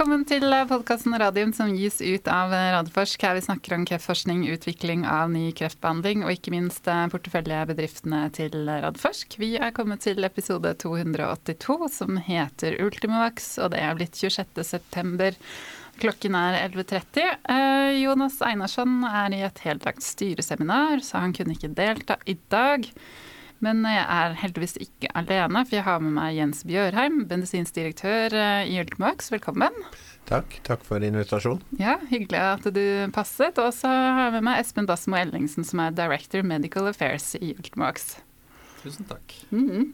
Velkommen til podkasten Radium som gis ut av Radforsk. Her vi snakker om kreftforskning, utvikling av ny kreftbehandling og ikke minst eh, porteføljebedriftene til Radforsk. Vi er kommet til episode 282 som heter Ultimovax, og det er blitt 26.9. Klokken er 11.30. Eh, Jonas Einarsson er i et heldags styreseminar, så han kunne ikke delta i dag. Men jeg er heldigvis ikke alene, for jeg har med meg Jens Bjørheim, bensindirektør direktør i Ultimax. Velkommen. Takk. Takk for invitasjonen. Ja, Hyggelig at du passet. Og så har jeg med meg Espen Dassmo Ellingsen, som er Director Medical Affairs i Ultimax. Tusen takk. Mm -hmm.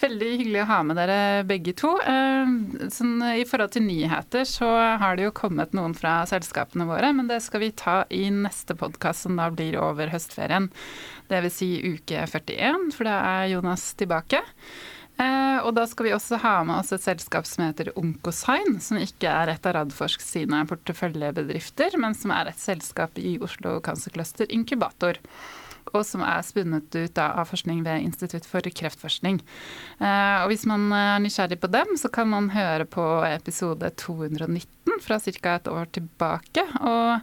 Veldig hyggelig å ha med dere begge to. Eh, sånn, I forhold til nyheter så har det jo kommet noen fra selskapene våre, men det skal vi ta i neste podkast, som da blir over høstferien. Dvs. Si uke 41, for da er Jonas tilbake. Eh, og da skal vi også ha med oss et selskap som heter Onkosign, som ikke er et av Radforsk sine porteføljebedrifter, men som er et selskap i Oslo Cancer Cluster Inkubator og som er spunnet ut av forskning ved Institutt for kreftforskning. Eh, og Hvis man er nysgjerrig på dem, så kan man høre på episode 219 fra ca. et år tilbake. Og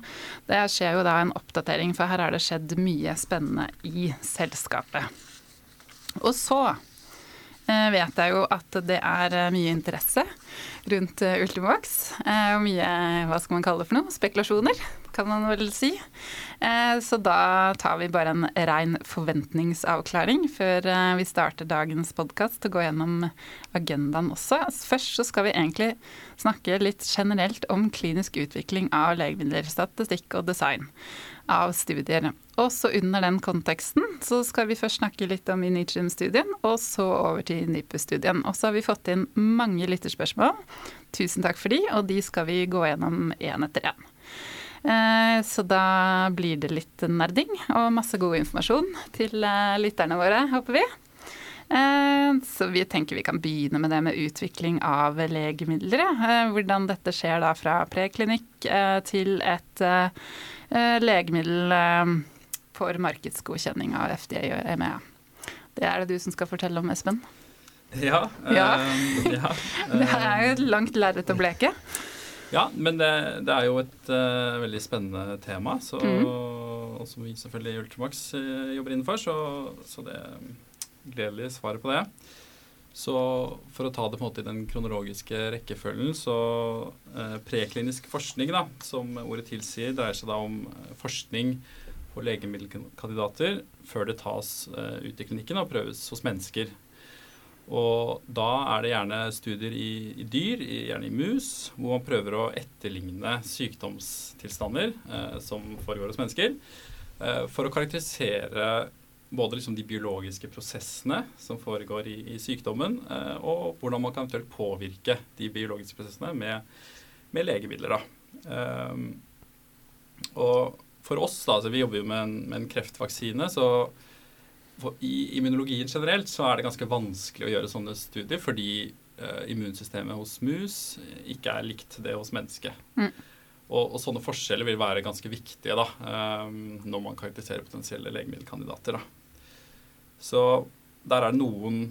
det skjer jo da en oppdatering, for her har det skjedd mye spennende i selskapet. Og så vet jeg jo at det er eh, mye interesse rundt Ultimovax. Og mye, hva skal man kalle det for noe, spekulasjoner, kan man vel si. Eh, så da tar vi bare en rein forventningsavklaring før eh, vi starter dagens podkast og går gjennom agendaen også. Først så skal vi egentlig snakke litt generelt om klinisk utvikling av legemidler, statistikk og design av studier. Og så under den konteksten så skal vi først snakke litt om Initium-studien, og så over til NIPU-studien. Og så har vi fått inn mange lytterspørsmål. Tusen takk for de, og de skal vi gå gjennom én etter én. Eh, så da blir det litt nerding og masse god informasjon til eh, lytterne våre, håper vi. Eh, så vi tenker vi kan begynne med det med utvikling av legemidler. Hvordan dette skjer da fra preklinikk til et legemiddel for markedsgodkjenning av FDA og EMEA. Det er det du som skal fortelle om, Espen. Ja. ja. Ja. det er jo et langt lerret å bleke. Ja, men det, det er jo et uh, veldig spennende tema, så, mm. og som vi selvfølgelig i Ultramax jobber innenfor. Så, så det gledelig svaret på det. Så for å ta det på en måte i den kronologiske rekkefølgen, så eh, preklinisk forskning, da, som ordet tilsier, dreier seg da om forskning på legemiddelkandidater før det tas ut i klinikken og prøves hos mennesker. Og da er det gjerne studier i, i dyr, i, gjerne i mus, hvor man prøver å etterligne sykdomstilstander eh, som foregår hos mennesker, eh, for å karakterisere både liksom de biologiske prosessene som foregår i, i sykdommen, eh, og hvordan man kan eventuelt påvirke de biologiske prosessene med, med legemidler. Eh, og for oss, da, altså vi jobber jo med en, med en kreftvaksine, så i immunologien generelt så er det ganske vanskelig å gjøre sånne studier fordi eh, immunsystemet hos mus ikke er likt det hos mennesket. Mm. Og, og, sånne forskjeller vil være ganske viktige da, um, når man karakteriserer potensielle legemiddelkandidater. Da. Så der er det noen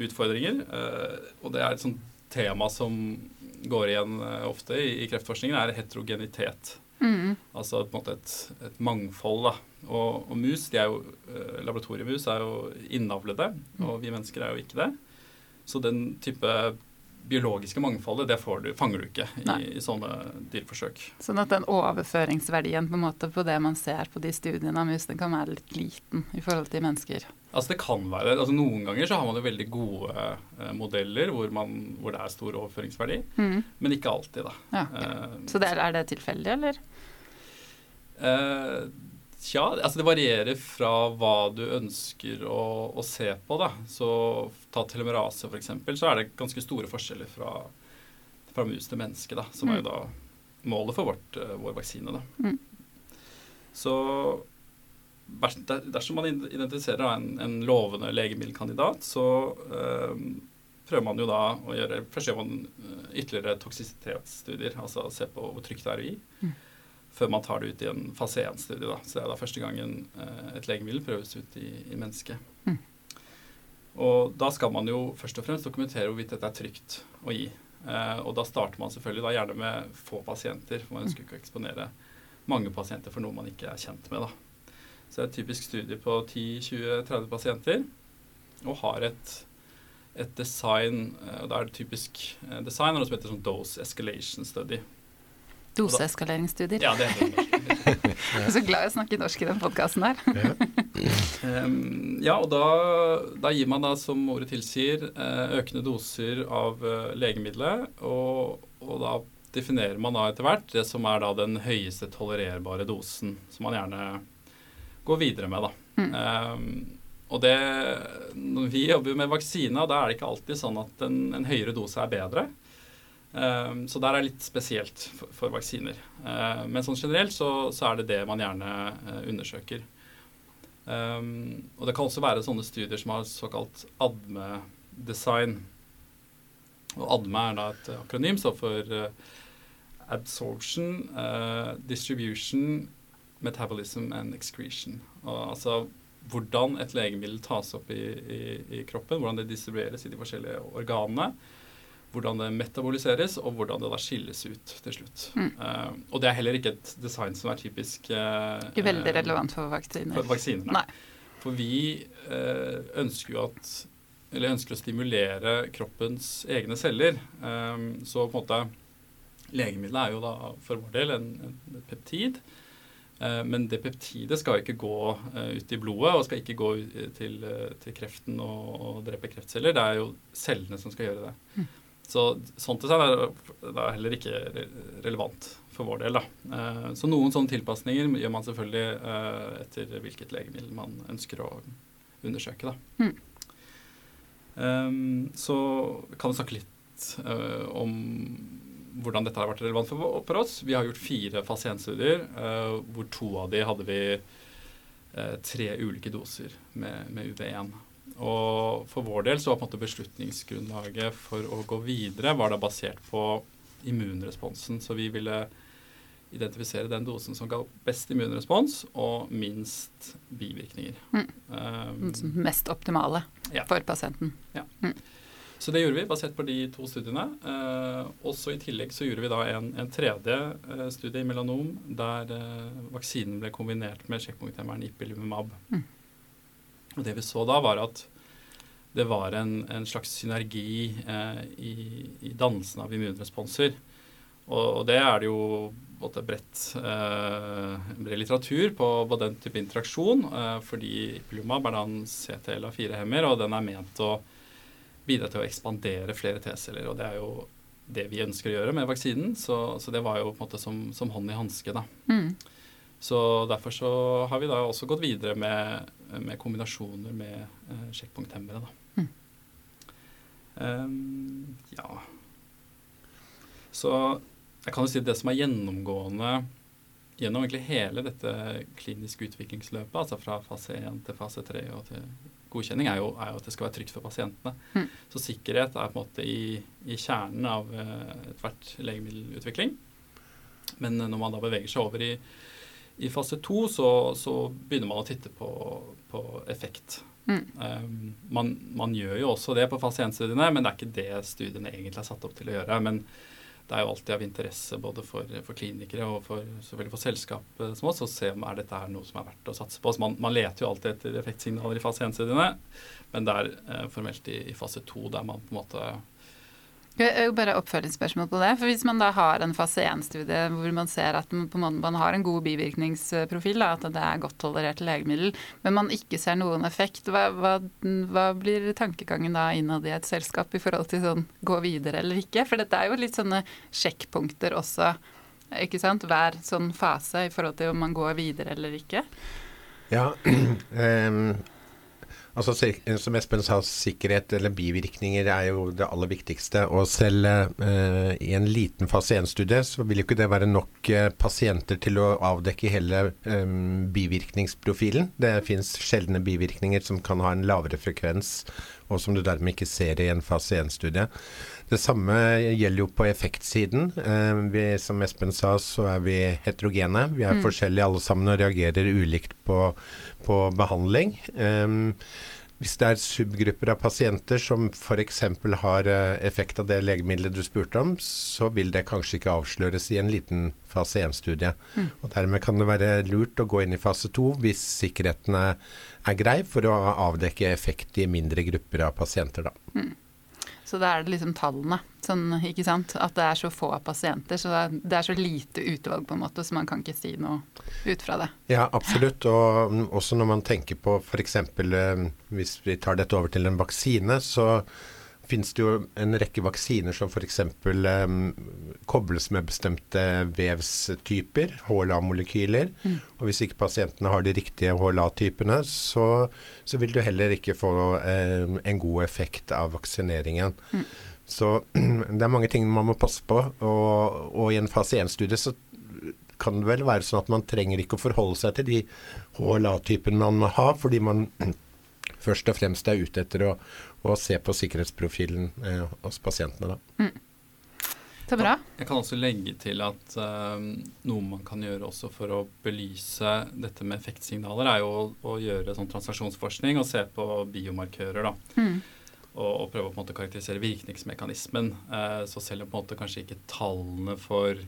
utfordringer. Uh, og det er et sånt tema som går igjen uh, ofte i, kreftforskningen, er heterogenitet. Mm. Altså på en måte et, et mangfold. da. Og, og, mus, de er jo, eh, laboratoriemus er jo innavlede, mm. og vi mennesker er jo ikke det. Så den type biologiske mangfoldet, det du, fanger du ikke i, i, sånne dyreforsøk. Sånn at den overføringsverdien på, på det man ser på de studiene av mus, den kan være litt liten i forhold til mennesker? Altså det kan være altså Noen ganger så har man jo veldig gode eh, modeller hvor, man, hvor, det er stor overføringsverdi, mm. men ikke alltid, da. Ja. Eh, så det er, er, det tilfeldig, eller? Uh, Tja, altså det varierer fra hva du ønsker å, å se på. da. Så ta telomerase f.eks., så er det ganske store forskjeller fra, fra mus til menneske, da, som mm. er jo da målet for vårt, uh, vår vaksine. da. Mm. Så dersom man identifiserer en, en lovende legemiddelkandidat, så øh, prøver man jo da å gjøre Først gjør man uh, ytterligere toksisitetsstudier, altså se på hvor trygt det er gi. Mm før man tar det ut i en fase 1-studie. Så det er da første gangen eh, et legemiddel prøves ut i, i mennesket. Mm. Og da skal man jo først og fremst dokumentere hvorvidt dette er trygt å gi. Eh, og da starter man selvfølgelig da gjerne med få pasienter, for man ønsker ikke å eksponere mange pasienter for noe man ikke er kjent med. da. Så det er et typisk studie på 10-20-30 pasienter, og har et, et design og Da er det typisk eh, design noe som heter sånn dose escalation study. Doseeskaleringsstudier. Ja, det heter det. Jeg er så glad i å snakke norsk i den podkasten her. Um, ja, og da, da, gir man da, som ordet tilsier, eh, økende doser av legemiddelet. Og, og, da definerer man da etter hvert det som er da den høyeste tolererbare dosen, som man gjerne går videre med, da. Mm. Um, og det, når vi jobber med vaksiner, da er det ikke alltid sånn at en, en høyere dose er bedre. Um, så der er litt spesielt for, for vaksiner. Uh, men sånn generelt så, så, er det det man gjerne uh, undersøker. Um, og det kan også være sånne studier som har såkalt ADME-design. Og ADME er da et akronym, står for uh, Absorption, Distribution, Metabolism and Excretion. Og, altså hvordan et legemiddel tas opp i, i, i kroppen, hvordan det distribueres i de forskjellige organene hvordan det metaboliseres, og hvordan det da skilles ut til slutt. Mm. Uh, og det er heller ikke et design som er typisk uh, veldig relevant for vaksiner. For vaksinene. For vi uh, ønsker jo at Eller ønsker å stimulere kroppens egne celler. Um, så på en måte Legemiddelet er jo da for vår del en, en, peptid. Men det peptidet skal ikke gå ut i blodet og skal ikke gå til, til kreften og, og, drepe kreftceller. Det er jo cellene som skal gjøre det. Mm. Så sånt seg er, er heller ikke relevant for vår del. Da. Eh, så noen sånne tilpasninger gjør man selvfølgelig eh, etter hvilket legemiddel man ønsker å undersøke. Da. Mm. Um, så kan vi snakke litt om hvordan dette har vært relevant for, for, oss. Vi har gjort fire pasientstudier, uh, hvor to av de hadde vi uh, tre ulike doser med, med UV1. Og for vår del så var på en måte beslutningsgrunnlaget for å gå videre var da basert på immunresponsen. Så vi ville identifisere den dosen som ga best immunrespons og minst bivirkninger. Mm. Um, mest optimale ja. for pasienten. Ja. Mm. Så det gjorde vi basert på de to studiene. Uh, også I tillegg så gjorde vi da en, en tredje uh, studie i melanom der uh, vaksinen ble kombinert med sjekkpunkthemmeren ipilimumab. Mm. Og det vi så da, var at det var en, en slags synergi eh, i, i dannelsen av immunresponser. Og, og, det er det jo både bredt, eh, bred litteratur på, på, den type interaksjon. Eh, fordi Ipilimumab er da en CTLA4-hemmer, og den er ment å bidra til å ekspandere flere T-celler. Og det er jo det vi ønsker å gjøre med vaksinen, så, så det var jo på en måte som, som hånd i hanske. da. Mm. Så derfor så har vi da også gått videre med, med kombinasjoner med uh, sjekkpunkthemmere. Mm. Um, ja Så jeg kan jo si det som er gjennomgående gjennom egentlig hele dette kliniske utviklingsløpet, altså fra fase 1 til fase 3 og til godkjenning, er jo, er jo at det skal være trygt for pasientene. Mm. Så sikkerhet er på en måte i, i kjernen av uh, ethvert legemiddelutvikling. Men når man da beveger seg over i i fase to så, så, begynner man å titte på, på effekt. Mm. Um, man, man, gjør jo også det på fase 1-studiene, men det er ikke det studiene egentlig er satt opp til å gjøre. Men det er jo alltid av interesse både for, for klinikere og for, selvfølgelig for selskap som oss å se om er dette er noe som er verdt å satse på. Så man, man leter jo alltid etter effektsignaler i fase 1-studiene, men det er eh, formelt i, i fase 2 der man på en måte bare oppfølgingsspørsmål på det. For Hvis man da har en fase 1-studie hvor man ser at man, man, har en god bivirkningsprofil, da, at det er godt tolerert legemiddel, men man ikke ser noen effekt, hva, hva, hva blir tankegangen da innad i et selskap i forhold til sånn gå videre eller ikke? For dette er jo litt sånne sjekkpunkter også, ikke sant? Hver sånn fase i forhold til om man går videre eller ikke. Ja, um Altså, som Espen sa, sikkerhet eller bivirkninger er jo det aller viktigste. Og selv eh, i en liten fase 1-studie så vil jo ikke det være nok eh, pasienter til å avdekke hele eh, bivirkningsprofilen. Det fins sjeldne bivirkninger som kan ha en lavere frekvens, og som du dermed ikke ser i en fase 1-studie. Det samme gjelder jo på effektsiden. Uh, vi, som Espen sa, så er vi heterogene. Vi er mm. forskjellige alle sammen og reagerer ulikt på, på behandling. Um, hvis det er subgrupper av pasienter som f.eks. har eh, effekt av det legemiddelet du spurte om, så vil det kanskje ikke avsløres i en liten fase 1-studie. Mm. Og Dermed kan det være lurt å gå inn i fase 2 hvis sikkerheten er, er grei, for å avdekke effekt i mindre grupper av pasienter. da. Mm. Så da er det liksom tallene, sånn, ikke sant. At det er så få pasienter. Så det er så lite utvalg, på en måte, så man kan ikke si noe ut fra det. Ja, absolutt. Og også når man tenker på f.eks. Eh, hvis vi tar dette over til en vaksine, så finnes det jo en rekke vaksiner som f.eks. Um, kobles med bestemte vevstyper, HLA-molekyler. Mm. Og hvis ikke pasientene har de riktige HLA-typene, så, så, vil du heller ikke få um, en god effekt av vaksineringen. Mm. Så det er mange ting man må passe på. Og, og i en fase 1-studie så kan det vel være sånn at man trenger ikke å forholde seg til de HLA-typene man må ha, fordi man først og fremst er ute etter å, å se på sikkerhetsprofilen eh, hos pasientene. Da. Mm. Så bra. Jeg kan også legge til at uh, noe man kan gjøre også for å belyse dette med effektsignaler, er jo å, å gjøre sånn transaksjonsforskning og se på biomarkører. da. Mm. Og, og, prøve å på en måte karakterisere virkningsmekanismen. Uh, så selv om på en måte kanskje ikke tallene for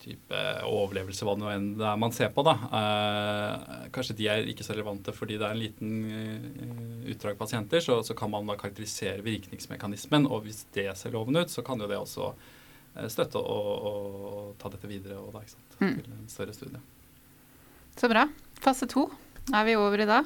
type overlevelse, hva det nå enn det er man ser på, da. Eh, kanskje de er ikke så relevante fordi det er en liten eh, utdrag pasienter, så, så, kan man da karakterisere virkningsmekanismen. Og hvis det ser lovende ut, så kan jo det også eh, støtte å ta dette videre og da, ikke sant, mm. til en større studie. Så bra. Fase to er vi over i da.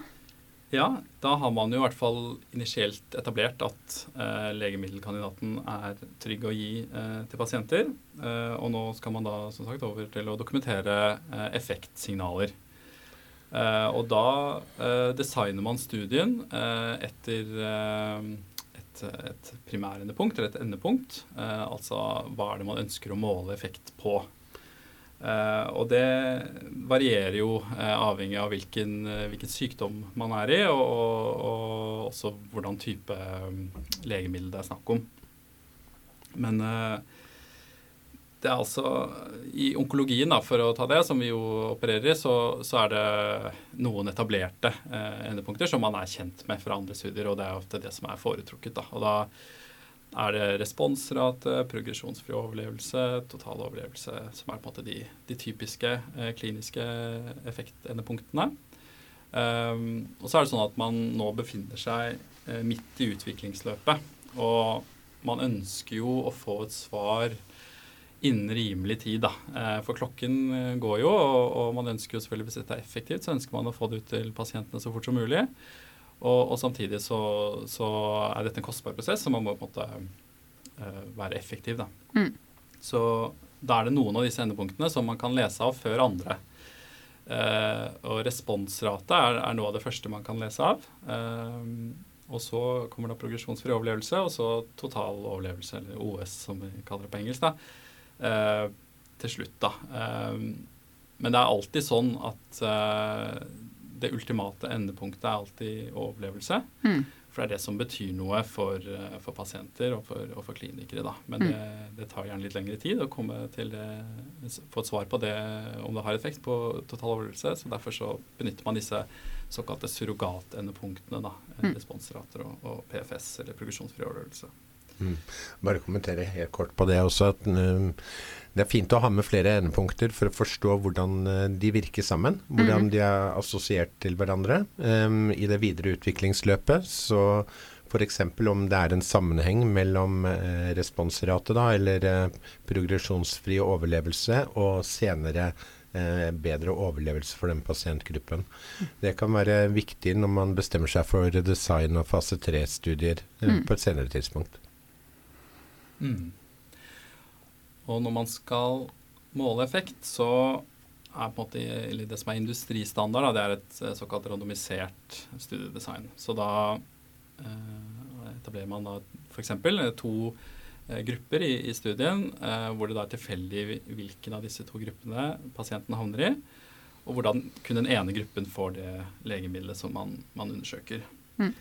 Ja, da har man jo i hvert fall initielt etablert at eh, legemiddelkandidaten er trygg å gi eh, til pasienter. Eh, og nå skal man da som sagt over til å dokumentere eh, effektsignaler. Eh, og da eh, designer man studien etter et, et primærendepunkt eller et endepunkt. altså hva er det man ønsker å måle effekt på. Uh, og det varierer jo uh, avhengig av hvilken, uh, hvilken, sykdom man er i, og, og, og også hvordan type um, legemiddel det er snakk om. Men det er altså I onkologien, da, for å ta det, som vi jo opererer i, så, så er det noen etablerte endepunkter som man er kjent med fra andre studier, og det er ofte det som er foretrukket. da, og da er det responsrate, progresjonsfri overlevelse, total overlevelse, som er på en måte de, de typiske eh, kliniske effektendepunktene. Um, og så er det sånn at man nå befinner seg eh, midt i utviklingsløpet. Og man ønsker jo å få et svar innen rimelig tid, da. Eh, for klokken går jo, og, man ønsker jo selvfølgelig, hvis dette er effektivt, så ønsker man å få det ut til pasientene så fort som mulig. Og, og samtidig så, så, er dette en kostbar prosess, så man må på en måte uh, være effektiv. Da. Mm. Så da er det noen av disse endepunktene som man kan lese av før andre. Uh, og responsrate er, er, noe av det første man kan lese av. Uh, og så kommer da progresjonsfri overlevelse, og så total overlevelse, eller OS som vi kaller det på engelsk, da, til slutt. da. men det er alltid sånn at det ultimate endepunktet er alltid overlevelse. Mm. For det er det som betyr noe for, eh, for pasienter og for, og for, klinikere. Da. Men mm. det, det, tar gjerne litt lengre tid å komme til det, få et svar på det om det har effekt på total overlevelse. Så derfor så benytter man disse såkalte surrogatendepunktene. Da, mm. Responsrater og, og, PFS, eller progresjonsfri overlevelse. Mm. Bare kommentere helt kort på det også. at uh, Det er fint å ha med flere endepunkter for å forstå hvordan uh, de virker sammen. Hvordan mm. de er assosiert til hverandre um, i det videre utviklingsløpet. Så f.eks. om det er en sammenheng mellom eh, responsrate da, eller progresjonsfri overlevelse og senere bedre overlevelse for den pasientgruppen. Det kan være viktig når man bestemmer seg for design og fase 3-studier mm. på et senere tidspunkt. Mm. Og når man skal måle effekt, så er på en måte det som er industristandard, da, det er et eh, såkalt randomisert studiedesign. Så da eh, etablerer man da f.eks. to eh, grupper i, i studien, eh, hvor det da er tilfeldig hvilken av disse to gruppene pasienten havner i, og hvordan kun den ene gruppen får det legemiddelet som man, man undersøker. Mm.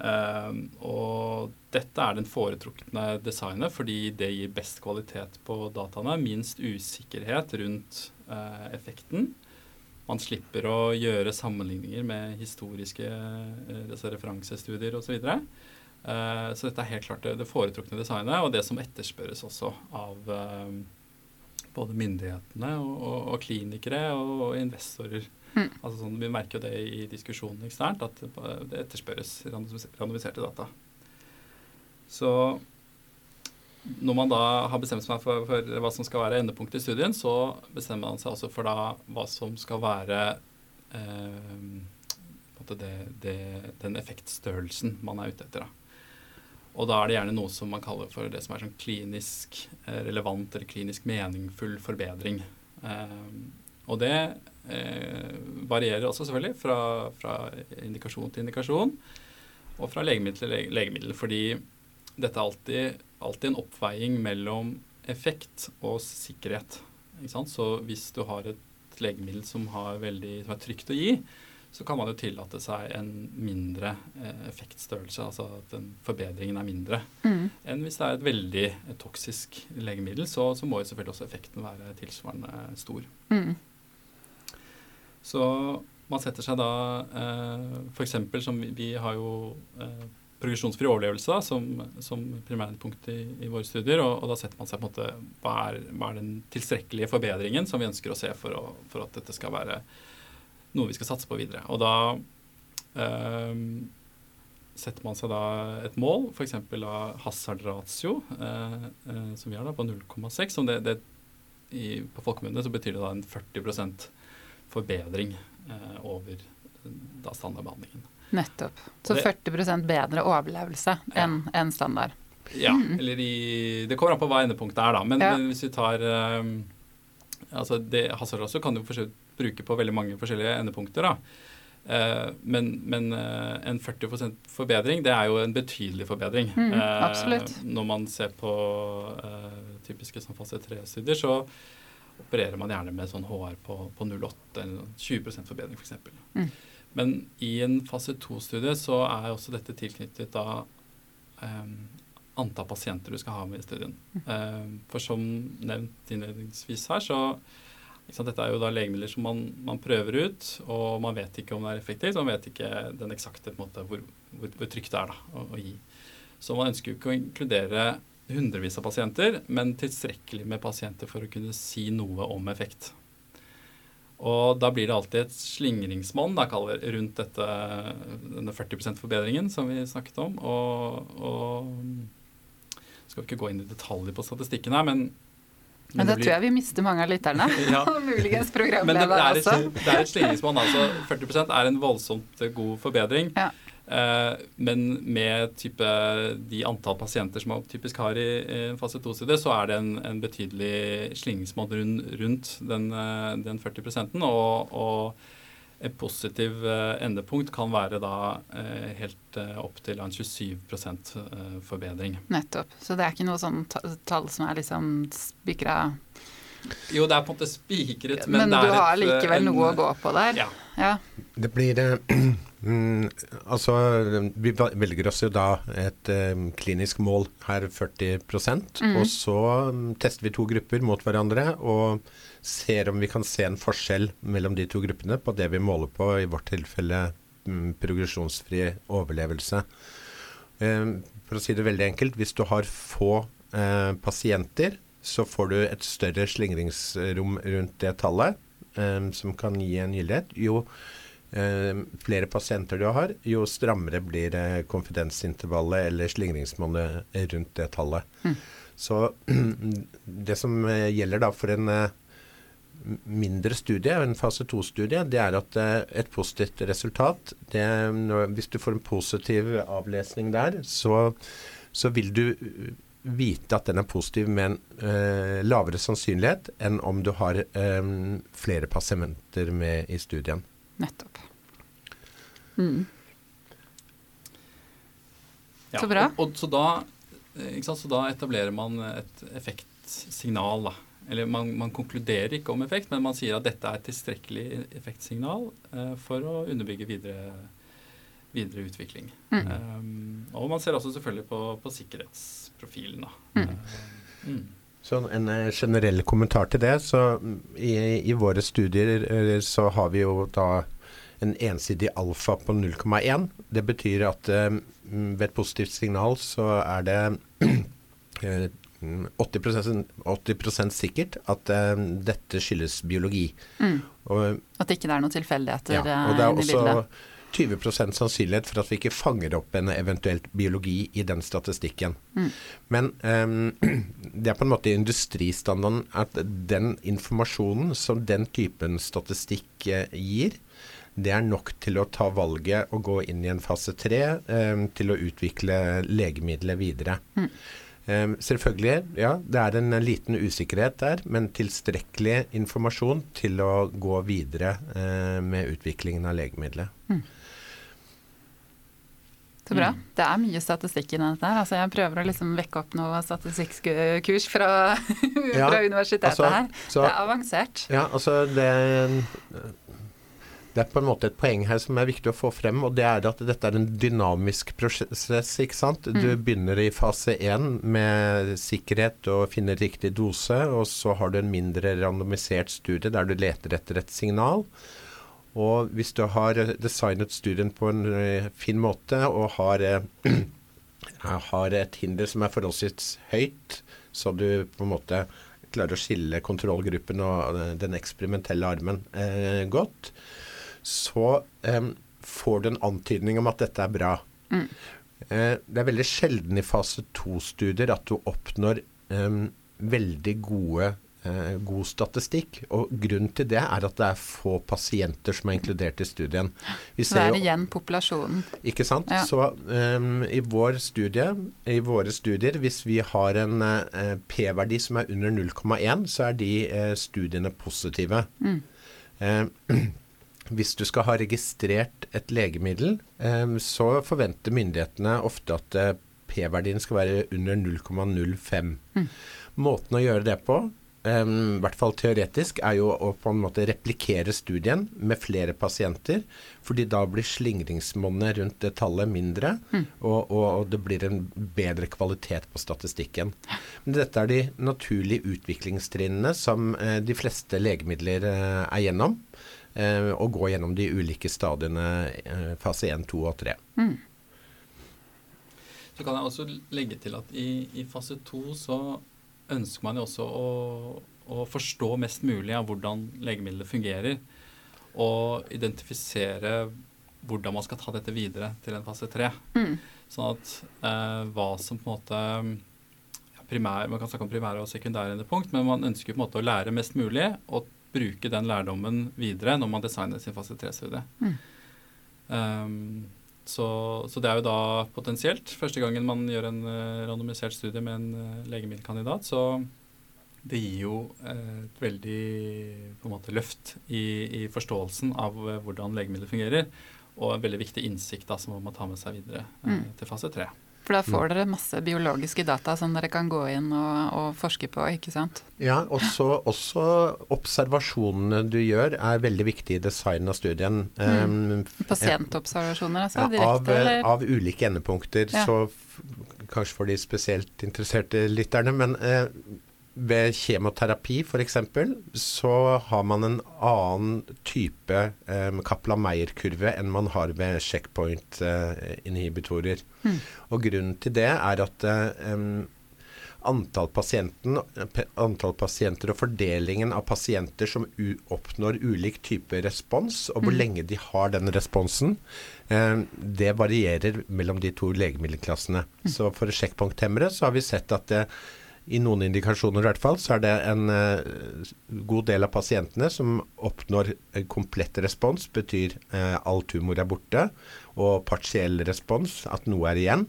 Uh, og dette er den foretrukne designet fordi det gir best kvalitet på dataene, minst usikkerhet rundt uh, effekten. man slipper å gjøre sammenligninger med historiske altså referansestudier osv. Så, uh, så dette er helt klart det, foretrukne designet, og det som etterspørres også av både myndighetene og, og, og klinikere og investorer. Mm. Altså sånn, vi merker jo det i diskusjonen eksternt, at det etterspørres randomiserte data. Så når man da har bestemt seg for, for, hva som skal være endepunktet i studien, så bestemmer man seg også for da hva som skal være eh, det, det, den effektstørrelsen man er ute etter. Da. Og da er det gjerne noe som man kaller for det som er sånn klinisk eh, relevant eller klinisk meningsfull forbedring. Eh, og det varierer også selvfølgelig fra, fra, indikasjon til indikasjon og fra legemiddel til legemiddel. Fordi dette er alltid, alltid en oppveiing mellom effekt og sikkerhet. Så hvis du har et legemiddel som, veldig, som, er trygt å gi, så kan man jo tillate seg en mindre eh, effektstørrelse, altså at den forbedringen er mindre, mm. enn hvis det er et veldig toksisk legemiddel. Så, så, må jo selvfølgelig også effekten være tilsvarende stor. Mm. Så man setter seg da eh, f.eks. som vi, vi, har jo eh, progresjonsfri overlevelse da, som, som primærpunkt i, i våre studier. Og, og, da setter man seg på en måte hva er, hva er den tilstrekkelige forbedringen som vi ønsker å se for, å, for, at dette skal være noe vi skal satse på videre. Og da eh, setter man seg da et mål, f.eks. av hazard ratio, eh, eh, som vi har da på 0,6. det, det i, På folkemunne betyr det da en 40 forbedring eh, over da standardbehandlingen. Nettopp. Så det, 40 bedre overlevelse enn ja. en standard. Ja, mm. eller i Det kommer an på hva endepunktet er, da. Men, ja. men hvis vi tar um, altså det, Hazard også kan du bruke på veldig mange forskjellige endepunkter. da. Uh, men, men uh, en 40% forbedring, det er jo en betydelig forbedring. Mm. Uh, når man ser på typiske sånn fase 3-studier, så opererer man gjerne med sånn HR på, på 0,8 eller 20 forbedring f.eks. Mm. Men i en fase 2-studie så er også dette tilknyttet da um, antall pasienter du skal ha med i studien. Um, for som nevnt innledningsvis her, så sant, dette er jo da legemidler som man, man, prøver ut, og man vet ikke om det er effektivt, og man vet ikke den eksakte måte, hvor, hvor, hvor, trygt det er da, å, å, gi. Så man ønsker jo ikke å inkludere hundrevis av pasienter, men tilstrekkelig med pasienter for å kunne si noe om effekt. Og da blir det alltid et slingringsmonn rundt dette, denne 40 %-forbedringen som vi snakket om. Og, og, skal vi ikke gå inn i detaljer på statistikken her, men men, da tror jeg vi mister mange av lytterne. ja. muligens programleder også. Det er et slingringsmonn. altså 40% er en voldsomt god forbedring. Ja. Eh, men med type de antall pasienter som man typisk har i, i fase 2-studie, så er det en, en betydelig slingringsmonn rundt den, eh, den 40 og, og et positiv eh, endepunkt kan være da helt opp til en 27% forbedring. Nettopp. Så det er ikke noe sånn tall som er liksom spikra jo, det er på en måte spikret, men, men du har likevel en, noe å gå på der? Ja. ja. Det blir Mm, altså, vi velger oss jo da et um, klinisk mål her, 40 mm. Og så um, tester vi to grupper mot hverandre og ser om vi kan se en forskjell mellom de to gruppene på det vi måler på, i vårt tilfelle um, progresjonsfri overlevelse. For å si det veldig enkelt, hvis du har få uh, pasienter, så får du et større slingringsrom rundt det tallet, som kan gi en gyldighet. Jo flere pasienter du har, jo strammere blir eh, konfidensintervallet eller slingringsmonnet rundt det tallet. Mm. Så det som eh, gjelder da for en eh, mindre studie, en fase 2-studie, det er at eh, et positivt resultat det, Hvis du får en positiv avlesning der, så, så vil du vite at den er positiv med en eh, lavere sannsynlighet enn om du har eh, flere pasienter med i studien. Nettopp. Mm. Ja, så bra. Og, og, så, da, sant, så, da, etablerer man et effektsignal. Da. Eller man, man, konkluderer ikke om effekt, men man sier at dette er et tilstrekkelig effektsignal eh, for å underbygge videre, videre utvikling. Mm. Um, og man ser også selvfølgelig på, på sikkerhetsprofilen. Da. Mm. Uh, Så en eh, generell kommentar til det. Så mm, i, i våre studier eh, så har vi jo da en ensidig alfa på 0,1. Det betyr at eh, mm, ved et positivt signal så er det eh, mm, 80, 80 sikkert at dette skyldes biologi. Mm. Og, At ikke det er noen tilfeldigheter ja, og det er også. 20% sannsynlighet for at vi ikke fanger opp en eventuelt biologi i den statistikken. Mm. Men um, det er på en måte industristandarden at den informasjonen som den typen statistikk eh, gir, det er nok til å ta valget og gå inn i en fase tre ehm, til å utvikle legemiddelet videre. Mm. Ehm, selvfølgelig, ja, det er en liten usikkerhet der, men tilstrekkelig informasjon til å gå videre eh, med utviklingen av legemiddelet. Så bra. Mm. Det er mye statistikk i dette her. Altså, jeg prøver å liksom vekke opp noe statistikkurs fra, Ja, fra universitetet altså, her. så- det er avansert. Ja, altså det det er på en måte et poeng her som er viktig å få frem, og det er at dette er en dynamisk prosess. ikke sant? Du Mm. begynner i fase én med sikkerhet og finner riktig dose, og så har du en mindre randomisert studie der du leter etter et signal. Og hvis du har designet studien på en eh, fin måte og har, eh, har et hinder som er forholdsvis høyt, så du på en måte klarer å skille kontrollgruppen og eh, den eksperimentelle armen eh, godt, så eh, får du en antydning om at dette er bra. Mm. Eh, det er veldig sjelden i fase to-studier at du oppnår veldig gode god statistikk. Og grunnen til det er at det er få pasienter som er inkludert i studien. Vi Så det ser er jo- igjen populasjonen. ikke sant? Ja. Så um, i vår studie, i våre studier, hvis vi har en eh, P-verdi som er under 0,1, så er de eh, studiene positive. Mm. Eh, hvis du skal ha registrert et legemiddel, eh, så forventer myndighetene ofte at eh, P-verdien skal være under 0,05. Mm. Måten å gjøre det på, eh, i hvert fall teoretisk, er jo å på en måte replikere studien med flere pasienter, fordi da blir slingringsmonnet rundt det tallet mindre, Mm. og, og, og det blir en bedre kvalitet på statistikken. Men dette er de naturlige utviklingstrinnene som eh, de fleste legemidler eh, er gjennom, eh, og går gjennom de ulike stadiene eh, fase 1, 2 og 3. Mm. Så kan jeg også legge til at i, i fase 2 så ønsker man jo også å, å forstå mest mulig av hvordan legemidlet fungerer. Og identifisere hvordan man skal ta dette videre til en fase tre. Mm. Sånn at eh, hva som på en måte ja, primær, Man kan snakke om primære og sekundære endepunkt, men man ønsker på en måte å lære mest mulig og bruke den lærdommen videre når man designer sin fase tre-studie. Mm. Um, så, så det er jo da potensielt første gangen man gjør en eh, randomisert studie med en eh, legemiddelkandidat, så det gir jo eh, et veldig på en måte, løft i, i forståelsen av eh, hvordan legemidler fungerer, og en veldig viktig innsikt da, som man må ta med seg videre eh, Mm. til fase tre. For da får dere masse biologiske data som dere kan gå inn og, og forske på, ikke sant? Ja, også, også observasjonene du gjør er veldig viktig i designen av studien. Um, Pasientobservasjoner, altså? Direkte, av, eh, eller? av ulike endepunkter. Ja. Så kanskje for de spesielt interesserte lytterne. Men eh, ved kjemoterapi f.eks. så har man en annen type eh, Kaplan-Meier-kurve enn man har ved checkpoint-inhibitorer. Mm. Og grunnen til det er at eh, antall, antall pasienter og fordelingen av pasienter som oppnår ulik type respons, og hvor Mm. lenge de har den responsen, eh, det varierer mellom de to legemiddelklassene. Så for sjekkpunkthemmere så har vi sett at det, i noen indikasjoner i hvert fall, så er det en eh, god del av pasientene som oppnår komplett respons, betyr eh, all tumor er borte, og partiell respons, at noe er igjen.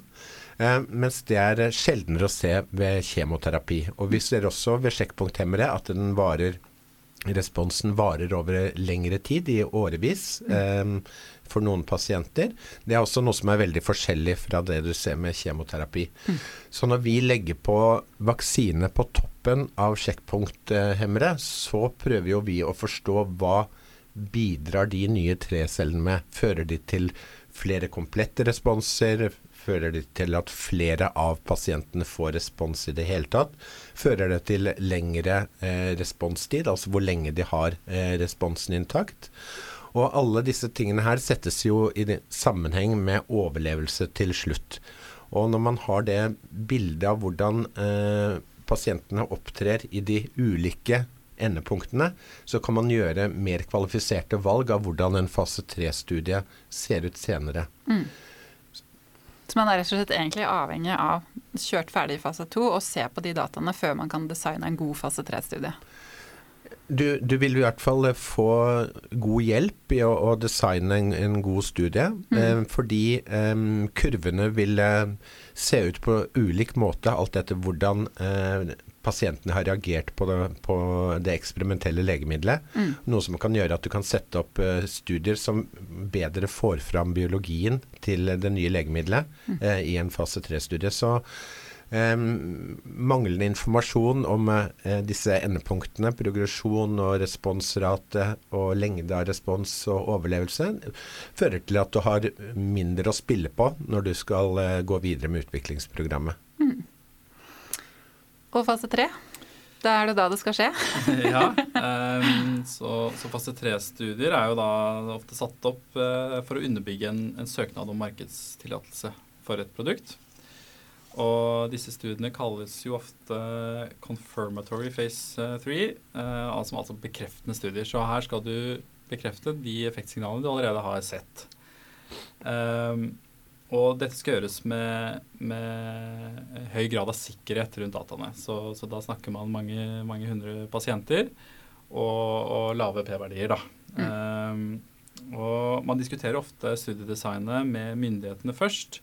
Eh, mens det er eh, sjeldnere å se ved kjemoterapi. Og vi ser også ved sjekkpunkthemmere at den varer responsen varer over lengre tid, i årevis, eh, for noen pasienter. Det er også noe som er veldig forskjellig fra det du ser med kjemoterapi. Så når vi legger på vaksine på toppen av sjekkpunkthemmere, så prøver jo vi å forstå hva bidrar de nye T-cellene med. Fører de til flere komplette responser? Fører det til at flere av pasientene får respons i det hele tatt? Fører det til lengre eh, responstid, altså hvor lenge de har eh, responsen intakt? Og alle disse tingene her settes jo i sammenheng med overlevelse til slutt. Og når man har det bildet av hvordan eh, pasientene opptrer i de ulike endepunktene, så kan man gjøre mer kvalifiserte valg av hvordan en fase 3-studie ser ut senere. Mm. Så man er rett og slett egentlig avhengig av kjørt ferdig fase 2 og se på de dataene før man kan designe en god fase 3-studie? Du, du, vil i hvert fall få god hjelp i å, å designe en, en, god studie, mm. eh, fordi eh, kurvene vil eh, se ut på ulik måte alt etter hvordan eh, pasientene har reagert på det, på det eksperimentelle legemiddelet. Mm. Noe som kan gjøre at du kan sette opp studier som bedre får fram biologien til det nye legemiddelet mm. i en fase 3-studie. Så manglende informasjon om uh, disse endepunktene, progresjon og responsrate og lengde av respons og overlevelse, fører til at du har mindre å spille på når du skal gå videre med utviklingsprogrammet. Mm. Og fase tre? Da er det da det skal skje? ja. Um, så, så, fase tre-studier er jo da ofte satt opp uh, for å underbygge en, en søknad om markedstillatelse for et produkt. Og disse studiene kalles jo ofte confirmatory phase 3, uh, altså, altså bekreftende studier. Så her skal du bekrefte de effektsignalene du allerede har sett. Um, og dette skal gjøres med, med høy grad av sikkerhet rundt dataene. Så, så da snakker man mange, mange hundre pasienter og, og lave P-verdier, da. Mm. Um, og man diskuterer ofte studiedesignet med myndighetene først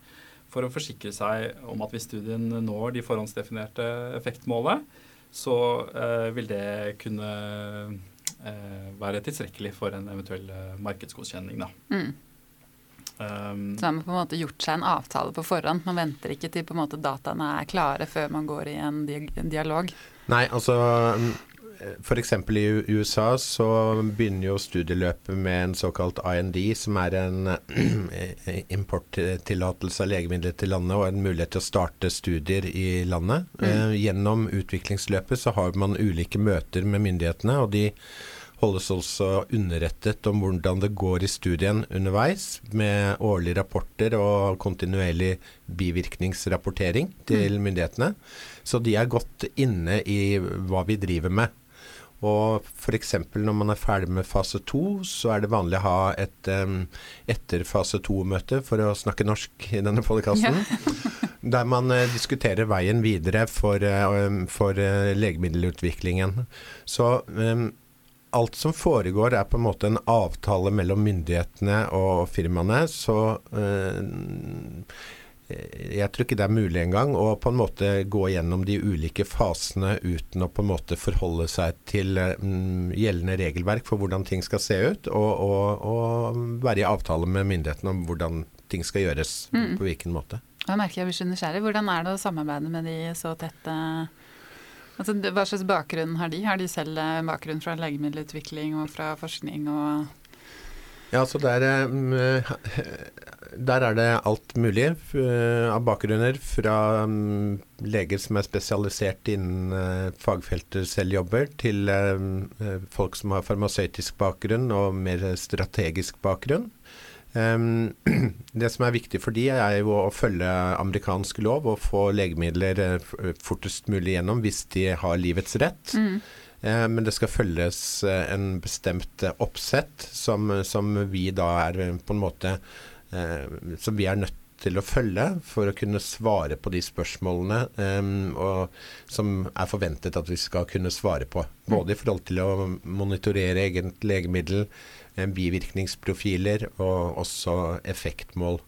for å forsikre seg om at hvis studien når de forhåndsdefinerte effektmålet, så eh, vil det kunne eh, være tilstrekkelig for en eventuell uh, markedsgodkjenning. Da. Mm. Um, så har man på en måte gjort seg en avtale på forhånd. Man venter ikke til på en måte dataene er klare før man går i en, dialog. Nei, altså F.eks. i USA så begynner jo studieløpet med en såkalt IND, som er en importtillatelse av legemidler til landet og en mulighet til å starte studier i landet. Mm. Eh, gjennom utviklingsløpet så har man ulike møter med myndighetene, og de holdes også underrettet om hvordan det går i studien underveis, med årlige rapporter og kontinuerlig bivirkningsrapportering til mm. myndighetene. Så de er godt inne i hva vi driver med. Og f.eks. når man er ferdig med fase to, så er det vanlig å ha et um, etter fase to-møte, for å snakke norsk i denne podkasten. Ja. der man uh, diskuterer veien videre for, uh, for uh, legemiddelutviklingen. Så um, alt som foregår er på en måte en avtale mellom myndighetene og firmaene, så øh, jeg tror ikke det er mulig engang å på en måte gå gjennom de ulike fasene uten å på en måte forholde seg til um, gjeldende regelverk for hvordan ting skal se ut, og, og, og være i avtale med myndighetene om hvordan ting skal gjøres mm. på hvilken måte. Jeg merker jeg blir så nysgjerrig. Hvordan er det å samarbeide med de så tett? Altså, hva slags bakgrunn har de? Har de selv eh, bakgrunn fra legemiddelutvikling og fra forskning og ja, så der, eh, der, er det alt mulig eh, av bakgrunner. Fra mm, leger som er spesialisert innen fagfeltet selv jobber, til folk som har farmasøytisk bakgrunn og mer strategisk bakgrunn. Det som er viktig for de, er jo å følge amerikansk lov og få legemidler eh, fortest mulig gjennom hvis de har livets rett. Mm. Uh, men det skal følges uh, en bestemt uh, oppsett som, som, vi da er på en måte Som vi er nødt til å følge for å kunne svare på de spørsmålene um, og, som er forventet at vi skal kunne svare på. Både i forhold til å monitorere eget legemiddel, bivirkningsprofiler og også effektmål.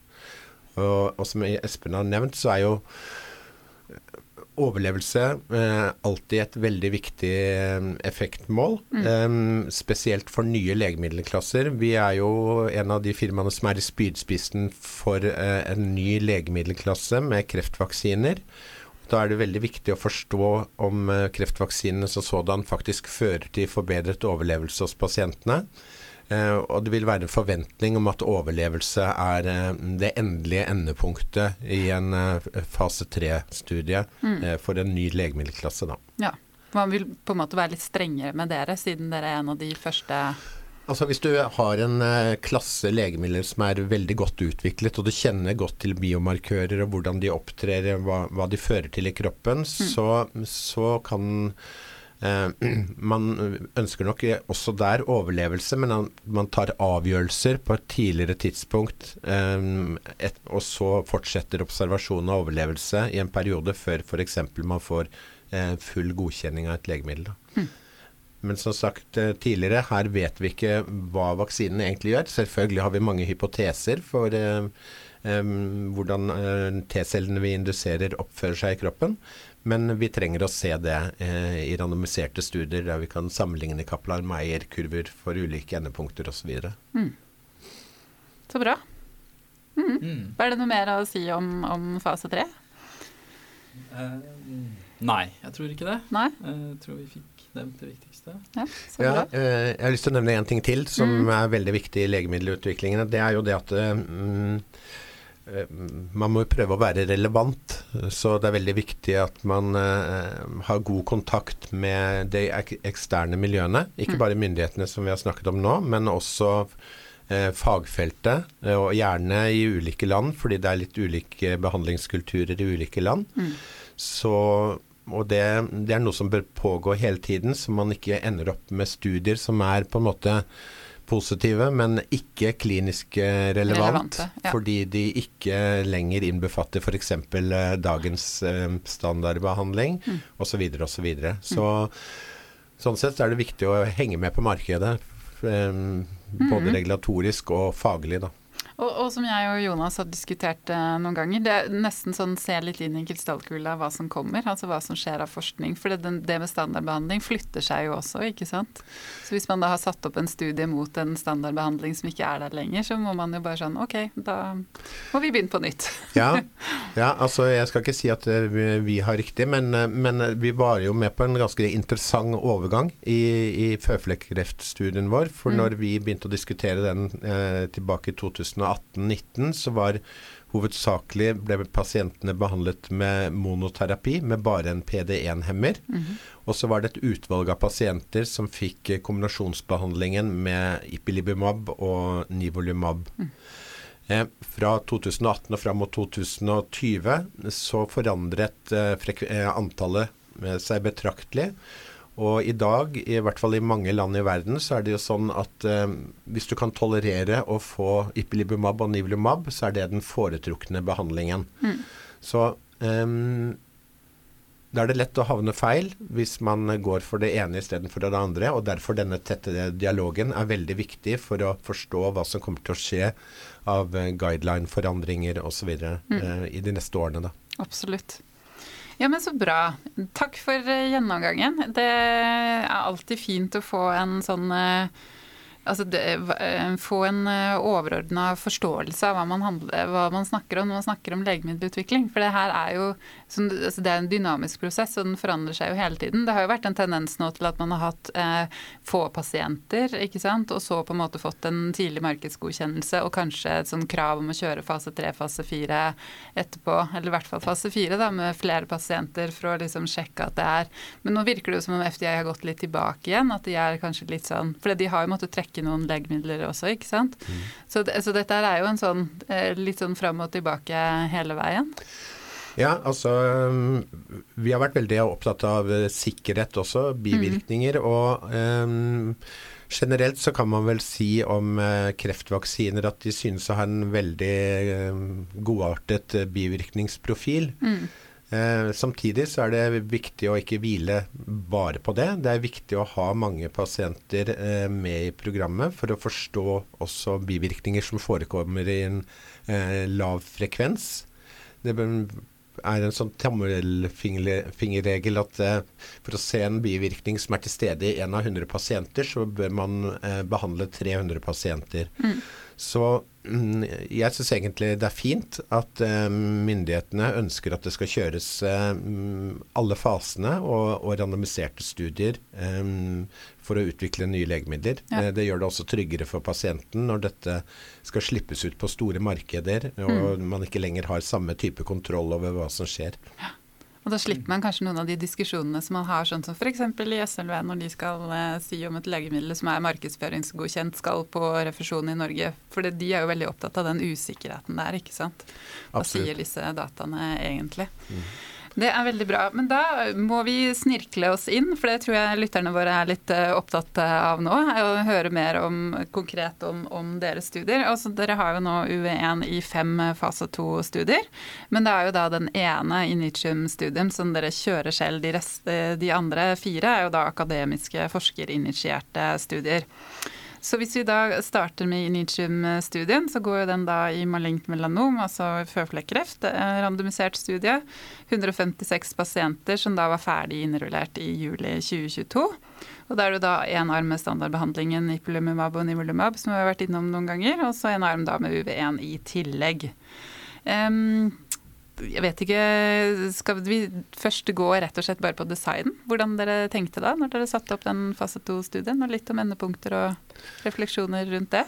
Og, og, som Espen har nevnt, så er jo overlevelse eh, alltid et veldig viktig eh, effektmål. Mm. Eh, spesielt for nye legemiddelklasser. Vi er jo en av de firmaene som er i spydspissen for eh, en ny legemiddelklasse med kreftvaksiner. Da er det veldig viktig å forstå om eh, kreftvaksinene som sådan faktisk fører til forbedret overlevelse hos pasientene. Eh, og det vil være en forventning om at overlevelse er eh, det endelige endepunktet i en eh, fase tre-studie eh, for en ny legemiddelklasse. Da. Ja. Man vil på en måte være litt strengere med dere, siden dere er en av de første Altså Hvis du har en eh, klasse legemidler som er veldig godt utviklet, og du kjenner godt til biomarkører og hvordan de opptrer, hva, hva de fører til i kroppen, så, så kan Man ønsker nok også der overlevelse, men man, tar avgjørelser på et tidligere tidspunkt, eh, og så fortsetter observasjon av overlevelse i en periode før f.eks. man får eh, full godkjenning av et legemiddel. Da. Men som sagt eh, tidligere, her vet vi ikke hva vaksinen egentlig gjør. Selvfølgelig har vi mange hypoteser for eh, eh, hvordan eh, T-cellene vi induserer oppfører seg i kroppen. Men vi trenger å se det eh, i randomiserte studier der vi kan sammenligne Kaplan-Meyer-kurver for ulike endepunkter osv. Så bra. Mm. Er det noe mer å si om, om fase tre? Uh, nei, jeg tror ikke det. Nei? Jeg tror vi fikk nevnt det viktigste. Ja, så Ja, bra. eh, jeg har lyst til å nevne en ting til som Mm. er veldig viktig i legemiddelutviklingen. Det er jo det at eh, mm, eh, man må jo prøve å være relevant. Så det er veldig viktig at man uh, har god kontakt med de ek eksterne miljøene. Ikke Mm. bare myndighetene som vi har snakket om nå, men også uh, fagfeltet, Uh, og gjerne i ulike land, fordi det er litt ulike behandlingskulturer i ulike land. Mm. Så, og det, det er noe som bør pågå hele tiden, så man ikke ender opp med studier som er på en måte positive, men ikke klinisk eh, relevant. Relevante, ja. Fordi de ikke lenger innbefatter f.eks. Eh, dagens standardbehandling, standardbehandling Mm. osv. og Så, videre. så sånn sett er det viktig å henge med på markedet. eh, Både Mhm. regulatorisk og faglig, da. Og, og som jeg og Jonas har diskutert eh, noen ganger, det er nesten sånn se litt inn i krystallkula hva som kommer, altså hva som skjer av forskning. For det, det med standardbehandling flytter seg jo også, ikke sant. Så hvis man da har satt opp en studie mot en standardbehandling som ikke er der lenger, så må man jo bare sånn ok, da må vi begynne på nytt. Ja, ja, altså jeg skal ikke si at eh, vi, vi har riktig, men, eh, men vi var jo med på en ganske interessant overgang i, i føflekkreftstudien vår. For Mm. når vi begynte å diskutere den eh, tilbake i 2018-19, så var hovedsakelig ble pasientene behandlet med monoterapi, med bare en PD1-hemmer. Mhm. Og så var det et utvalg av pasienter som fikk eh, kombinasjonsbehandlingen med ipilimumab og nivolumab. Eh, fra 2018 og fram mot 2020 så forandret eh, antallet seg betraktelig. Og i dag, i hvert fall i mange land i verden, så er det jo sånn at eh, hvis du kan tolerere å få ipilimumab og nivolumab, så er det den foretrukne behandlingen. Mm. Så eh, da er det lett å havne feil hvis man går for det ene istedenfor det andre. Og derfor denne tette dialogen er veldig viktig for å forstå hva som kommer til å skje av eh, guideline-forandringer osv. Mm. Eh, i de neste årene. da. Absolutt. Ja, men så bra. Takk for eh, gjennomgangen. Det er alltid fint å få en sånn eh, Altså det, eh, få en overordna forståelse av hva man, handler, hva man snakker om når man snakker om legemiddelutvikling. For det her er jo som, altså det er en dynamisk prosess, og den forandrer seg jo hele tiden. Det har jo vært en tendens nå til at man har hatt eh, få pasienter, ikke sant, og så på en måte fått en tidlig markedsgodkjennelse og kanskje et sånn krav om å kjøre fase tre, fase fire etterpå, eller i hvert fall fase fire, da, med flere pasienter for å liksom sjekke at det er Men nå virker det jo som om FDA har gått litt tilbake igjen, at de er kanskje litt sånn For de har jo måttet trekke noen legemidler også, ikke sant. Så, så dette er jo en sånn eh, litt sånn fram og tilbake hele veien. Ja, altså Vi har vært veldig opptatt av eh, sikkerhet også, bivirkninger. Og um, generelt så kan man vel si om eh, kreftvaksiner at de synes å ha en veldig um, godartet bivirkningsprofil. Mm. Eh, samtidig så er det viktig å ikke hvile bare på det. Det er viktig å ha mange pasienter eh, med i programmet for å forstå også bivirkninger som forekommer i en eh, lav frekvens. Det er en sånn tommelfingerregel at eh, for å se en bivirkning som er til stede i en av 100 pasienter, så bør man eh, behandle 300 pasienter. Mm. Så mm, jeg syns egentlig det er fint at eh, myndighetene ønsker at det skal kjøres eh, mm, alle fasene og, og randomiserte studier eh, for å utvikle nye legemidler. Ja. Det gjør det også tryggere for pasienten når dette skal slippes ut på store markeder, og man ikke lenger har samme type kontroll over hva som skjer. Og da slipper man kanskje noen av de diskusjonene som man har, sånn som f.eks. i SLV, når de skal eh, si om et legemiddel som er markedsføringsgodkjent skal på refusjon i Norge. For det- de er jo veldig opptatt av den usikkerheten der, ikke sant. Hva Absolutt. sier disse dataene egentlig? Det er veldig bra. Men da må vi snirkle oss inn, for det tror jeg lytterne våre er litt eh, opptatt av nå. Å høre mer om, konkret om, om deres studier. Også, dere har jo nå UV1 i fem eh, fase 2-studier. Men det er jo da den ene Initium-studien som dere kjører selv. De, rest, eh, de andre fire er jo da akademiske forskerinitierte studier. Så hvis vi da starter med Initium-studien, så går jo den da i malignt melanom, altså føflekkreft. Randomisert studie. 156 pasienter som da var ferdig innrullert i juli 2022. Og da er det da én arm med standardbehandlingen ipilimumab og nivolumab, som vi har vært innom noen ganger, og så en arm da med UV1 i tillegg. Em, jeg vet ikke, Skal vi først gå rett og slett bare på design? Hvordan dere tenkte da når dere satte opp den fase 2-studien? Og litt om endepunkter og refleksjoner rundt det?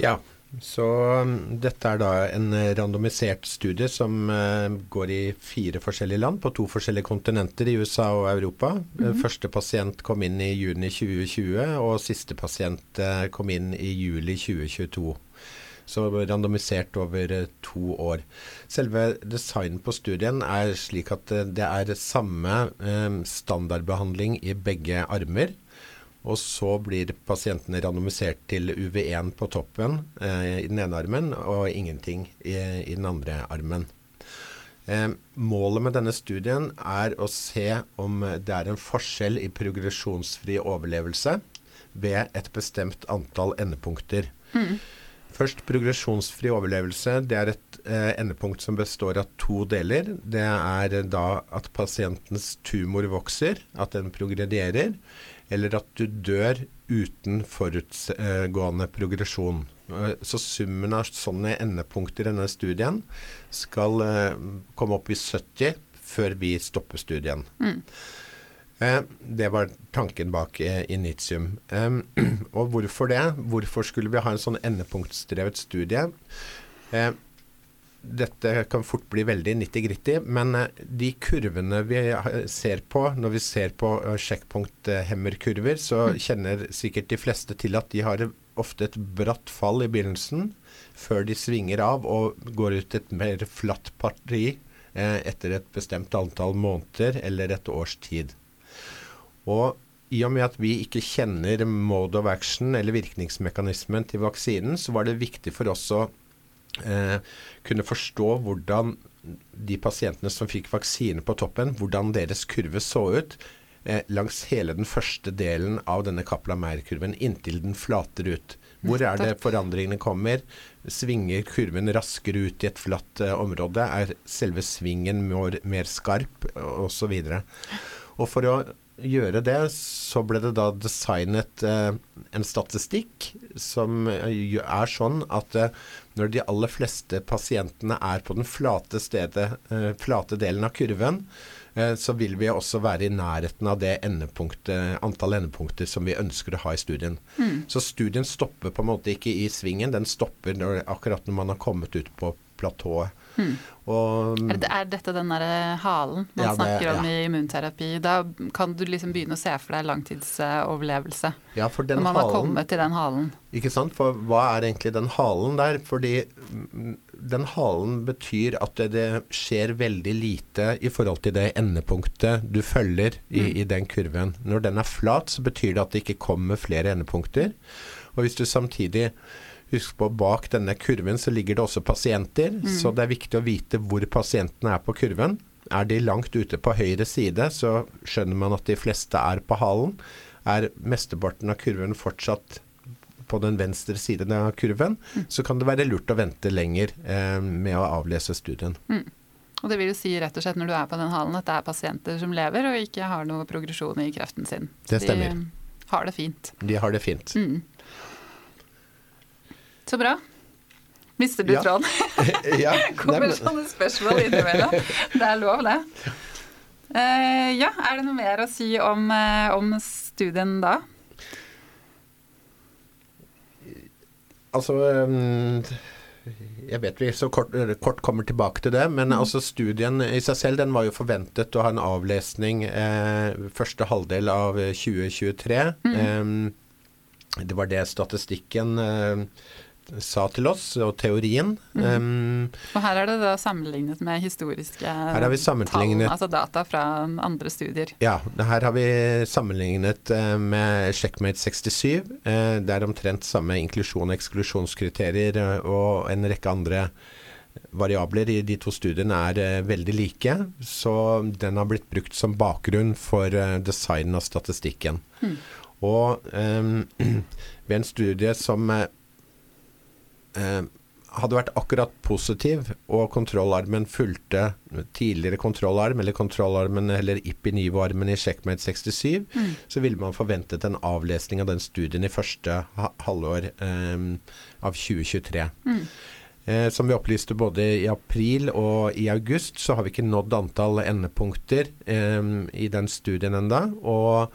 Ja, så um, dette er da en randomisert studie som eh, går i fire forskjellige land, på to forskjellige kontinenter i USA og Europa. Eh, Første pasient kom inn i juni 2020, og siste pasient eh, kom inn i juli 2022. Så randomisert over eh, to år. Selve designen på studien er slik at eh, det er samme eh, standardbehandling i begge armer. Og så blir pasientene randomisert til UV1 på toppen eh, i den ene armen, og ingenting i, i den andre armen. Eh, målet med denne studien er å se om det er en forskjell i progresjonsfri overlevelse ved et bestemt antall endepunkter. Først progresjonsfri overlevelse. Det er et eh, endepunkt som består av to deler. Det er eh, da at pasientens tumor vokser, at den progredierer, eller at du dør uten forutgående progresjon. Eh, Så summen av sånne endepunkter i denne studien skal eh, komme opp i 70 før vi stopper studien. Eh, Det var tanken bak eh, Initium. Og hvorfor det? Hvorfor skulle vi ha en sånn endepunktsdrevet studie? Eh, dette kan fort bli veldig nitty-gritty, men eh, de kurvene vi ser på når vi ser på eh, sjekkpunkthemmerkurver, så kjenner sikkert de fleste til at de har ofte et bratt fall i begynnelsen, før de svinger av og går ut et mer flatt parti eh, etter et bestemt antall måneder eller et års tid. Og i og med at vi ikke kjenner mode of action eller virkningsmekanismen til vaksinen, så var det viktig for oss å eh, kunne forstå hvordan de pasientene som fikk vaksine på toppen, hvordan deres kurve så ut eh, langs hele den første delen av denne Kaplan-Meier-kurven, inntil den flater ut. Hvor er det forandringene kommer? Svinger kurven raskere ut i et flatt eh, område? Er selve svingen mer, mer skarp? Osv. Og for å gjøre det, så ble det da designet eh, en statistikk som eh, er sånn at eh, når de aller fleste pasientene er på den flate, stedet, eh, flate delen av kurven, eh, så vil vi også være i nærheten av det endepunktet, antall endepunkter som vi ønsker å ha i studien. Så studien stopper på en måte ikke i svingen, den stopper når, akkurat når man har kommet ut på platået. Og, Er, det, er dette den derre halen man Ja, det- snakker om ja. i immunterapi? Da kan du liksom begynne å se for deg langtidsoverlevelse. ja, for den Når man har kommet til den halen. Ikke sant? For hva er egentlig den halen der? Fordi mm, den halen betyr at det, det skjer veldig lite i forhold til det endepunktet du følger i, i den kurven. Når den er flat, så betyr det at det ikke kommer flere endepunkter. Og hvis du samtidig Husk på bak denne kurven så ligger det også pasienter, så det er viktig å vite hvor pasientene er på kurven. Er de langt ute på høyre side, så skjønner man at de fleste er på halen. Er mesteparten av kurven fortsatt på den venstre siden av kurven, så kan det være lurt å vente lenger eh, med å avlese studien. Og det vil jo si rett og slett når du er på den halen at det er pasienter som lever og ikke har noe progresjon i kreften sin. Så Det stemmer. De har det fint. De har det fint. Mm. Så bra. Mister du Ja. tråden? ja, Kommer nei, men- sånne spørsmål innimellom. Det er lov, det. Uh, ja, er det noe mer å si om, uh, om studien da? Altså øhm, Jeg vet vi så kort, kort kommer tilbake til det, men altså studien i seg selv den var jo forventet å ha en avlesning eh, første halvdel av eh, 2023. Ehm, det var det statistikken eh, sa til oss, og teorien. Ehm, Og her er det da sammenlignet med historiske Her har vi sammenlignet- tall, altså data fra andre studier. Ja, her har vi sammenlignet eh, med Checkmate 67. Eh, det er omtrent samme inklusjon- og eksklusjonskriterier eh, og en rekke andre variabler i de to studiene er veldig like, så den har blitt brukt som bakgrunn for designen design av statistikken. Og um, ved en studie som eh, hadde vært akkurat positiv, og kontrollarmen fulgte tidligere kontrollarm, eller kontrollarmen eller IPI-nivåarmen i Checkmate 67, så ville man forventet en avlesning av den studien i første halvår eh, av 2023. Eh, som vi opplyste både i april og i august, så har vi ikke nådd antall endepunkter eh, i den studien enda, og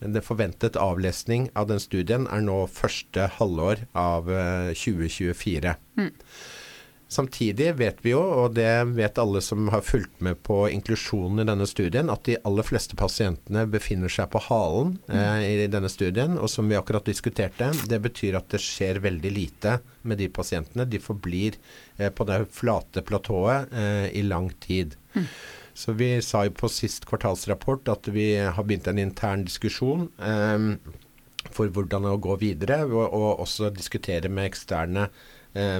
det forventet avlesning av den studien er nå første halvår av eh, 2024. Samtidig vet vi jo, og det vet alle som har fulgt med på inklusjonen i denne studien, at de aller fleste pasientene befinner seg på halen eh, i denne studien. Og som vi akkurat diskuterte, det betyr at det skjer veldig lite med de pasientene. De forblir eh, på det flate platået eh, i lang tid. Så vi sa jo på sist kvartalsrapport at vi har begynt en intern diskusjon eh, for hvordan å gå videre, og, og også diskutere med eksterne, eh,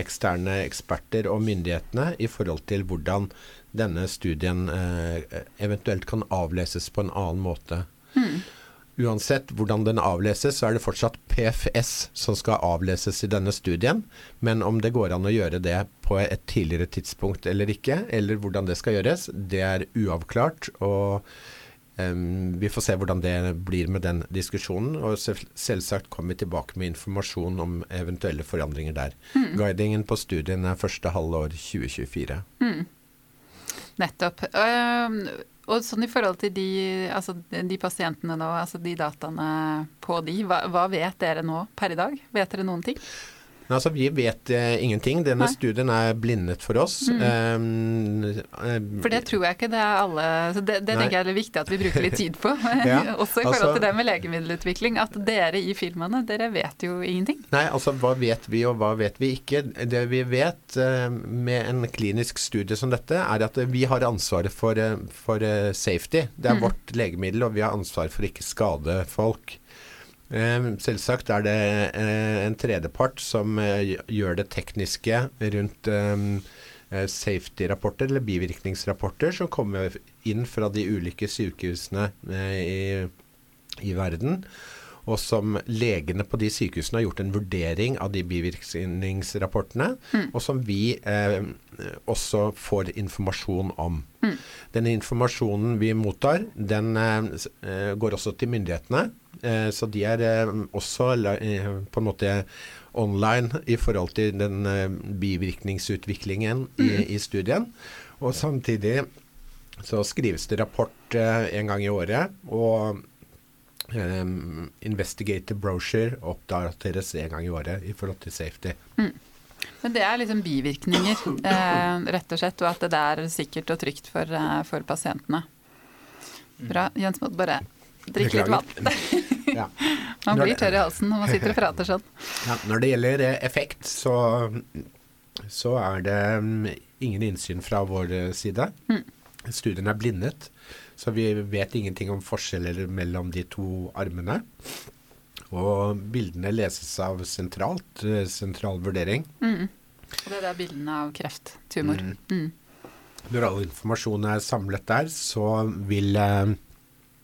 eksterne eksperter og myndighetene i forhold til hvordan denne studien eh, eventuelt kan avleses på en annen måte. Uansett hvordan den avleses, så er det fortsatt PFS som skal avleses i denne studien. Men om det går an å gjøre det på et tidligere tidspunkt eller ikke, eller hvordan det skal gjøres, det er uavklart. Og um, vi får se hvordan det blir med den diskusjonen. Og selvsagt kommer vi tilbake med informasjon om eventuelle forandringer der. Guidingen på studien er første halvår 2024. Nettopp. Eh, og sånn i forhold til de, altså de pasientene nå, altså de dataene på de, hva, hva vet dere nå per i dag? Vet dere noen ting? Men Altså, vi vet eh, ingenting. Denne Nei. studien er blindet for oss. Em, eh, For det tror jeg ikke det er alle så Det, det tenker jeg er viktig at vi bruker litt tid på. Ja, Også i forhold altså- til det med legemiddelutvikling. At dere i firmaene, dere vet jo ingenting. Nei, altså hva vet vi og hva vet vi ikke? Det vi vet eh, med en klinisk studie som dette, er at vi har ansvaret for, eh, for uh, safety. Det er vårt legemiddel, og vi har ansvar for ikke skade folk. Eh, selvsagt er det eh, en tredjepart som eh, gjør det tekniske rundt eh, eh, safety-rapporter eller bivirkningsrapporter som kommer inn fra de ulike sykehusene eh, i, i verden og som legene på de sykehusene har gjort en vurdering av de bivirkningsrapportene, og som vi eh, også får informasjon om. Den informasjonen vi mottar, den eh, går også til myndighetene, eh, så de er eh, også eh, på en måte online i forhold til den eh, bivirkningsutviklingen i, i studien. Og samtidig så skrives det rapport en gang i året, og Um, investigative brochure oppdateres en gang i året i forhold til safety. Men det er liksom bivirkninger, eh, rett og slett, og at det er sikkert og trygt for, eh, for pasientene. Bra. Jens måtte bare drikke litt vann. Ja. Man blir tørr i halsen når man sitter og prater sånn. Ja, når det gjelder eh, effekt, så, så er det mm, ingen innsyn fra vår eh, side. Studien er blindet, så vi vet ingenting om forskjeller mellom de to armene. Og bildene leses av sentralt, eh, sentral vurdering. Og det er da bildene av kreft, tumor. Mm. Når all informasjon er samlet der, så vil, eh,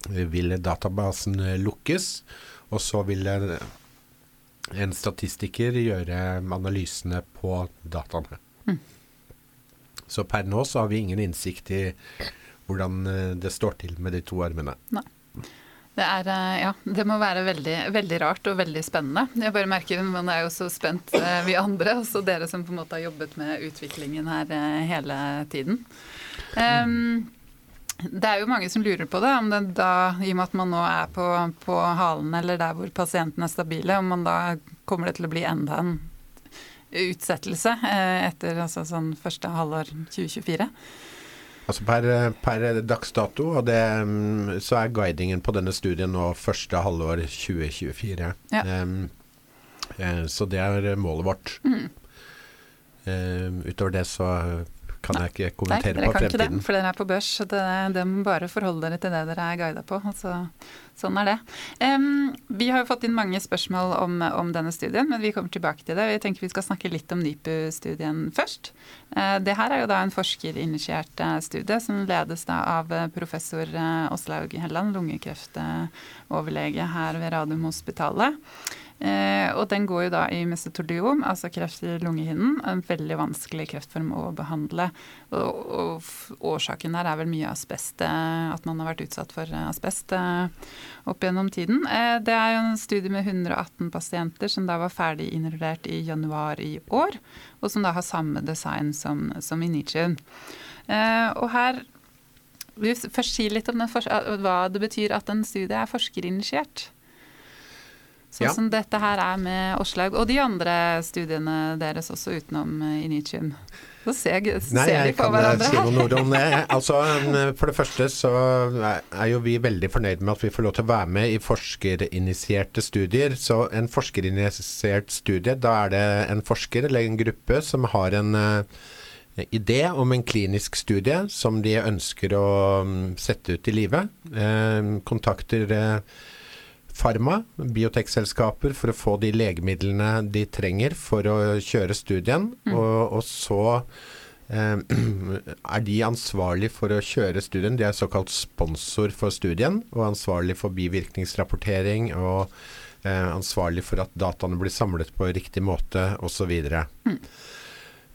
vil databasen eh, lukkes, og så vil en statistiker gjøre analysene på dataene. Så per nå så har vi ingen innsikt i hvordan eh, det står til med de to armene. Det, er, eh, ja, det må være veldig, veldig, rart og veldig spennende. Jeg bare merker Man er jo så spent, eh, vi andre, også dere som på en måte har jobbet med utviklingen her hele tiden. Um, det er jo mange som lurer på det, om det da, i og med at man nå er på, på halen eller der hvor pasienten er stabile, om man da kommer det til å bli enda en utsettelse etter altså sånn første halvår 2024? Altså per, per dags dato, og det, mm, så er guidingen på denne studien nå første halvår 2024. Ja. Um, så det er målet vårt. Mm. Um, utover det så kan jeg ikke kommentere Nei, på fremtiden. Nei, dere kan ikke det, for dere er på børs. så det, det må bare forholde dere til det dere er guida på. Altså, sånn er det. Um, vi har jo fått inn mange spørsmål om, om, denne studien, men vi kommer tilbake til det. Vi tenker vi skal snakke litt om NIPU-studien først. Uh, det her er jo da en forskerinitiert uh, studie som ledes da av uh, professor Åslaug Helland, lungekreftoverlege her ved Radiumhospitalet. Eh, og den går jo da i mesotordiom, altså kreft i lungehinnen. En veldig vanskelig kreftform å behandle. Og, og, årsaken her er vel mye asbest, eh, at man har vært utsatt for asbest eh, opp gjennom tiden. Eh, det er jo en studie med 118 pasienter som da var ferdig innrullert i januar i år, og som da har samme design som, som Initium. Eh, og her vil vi først si litt om den, hva det betyr at en studie er forskerinitiert. Sånn ja. som dette her er med Åslaug og de andre studiene deres også utenom eh, Initium. Så ser, ser Nei, jeg vi på hverandre her. Si noen om det. Altså, for det første så er jo vi veldig fornøyd med at vi får lov til å være med i forskerinitierte studier. Så en forskerinitiert studie, da er det en forsker eller en gruppe som har en idé om en klinisk studie som de ønsker å um, sette ut i livet. Kontakter uh, Farma, biotekselskaper, for å få de legemidlene de trenger for å kjøre studien. Mm. Og, og, så eh, er de ansvarlig for å kjøre studien. De er såkalt sponsor for studien, og ansvarlig for bivirkningsrapportering. og eh, ansvarlig for at dataene blir samlet på riktig måte, osv. Mm.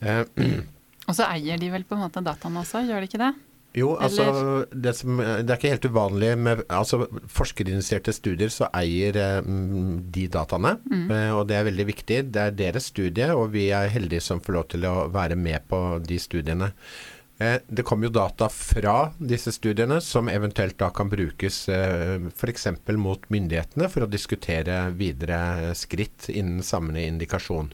Eh, og så eier de vel på en måte dataene også, gjør de ikke det? Jo, altså det, som, det, er ikke helt uvanlig med altså, forskerinitierte studier, så eier eh, de dataene. Mm. Eh, og det er veldig viktig. Det er deres studie, og vi er heldige som får lov til å være med på de studiene. Eh, det kommer jo data fra disse studiene som eventuelt da kan brukes eh, f.eks. mot myndighetene for å diskutere videre skritt innen samme indikasjon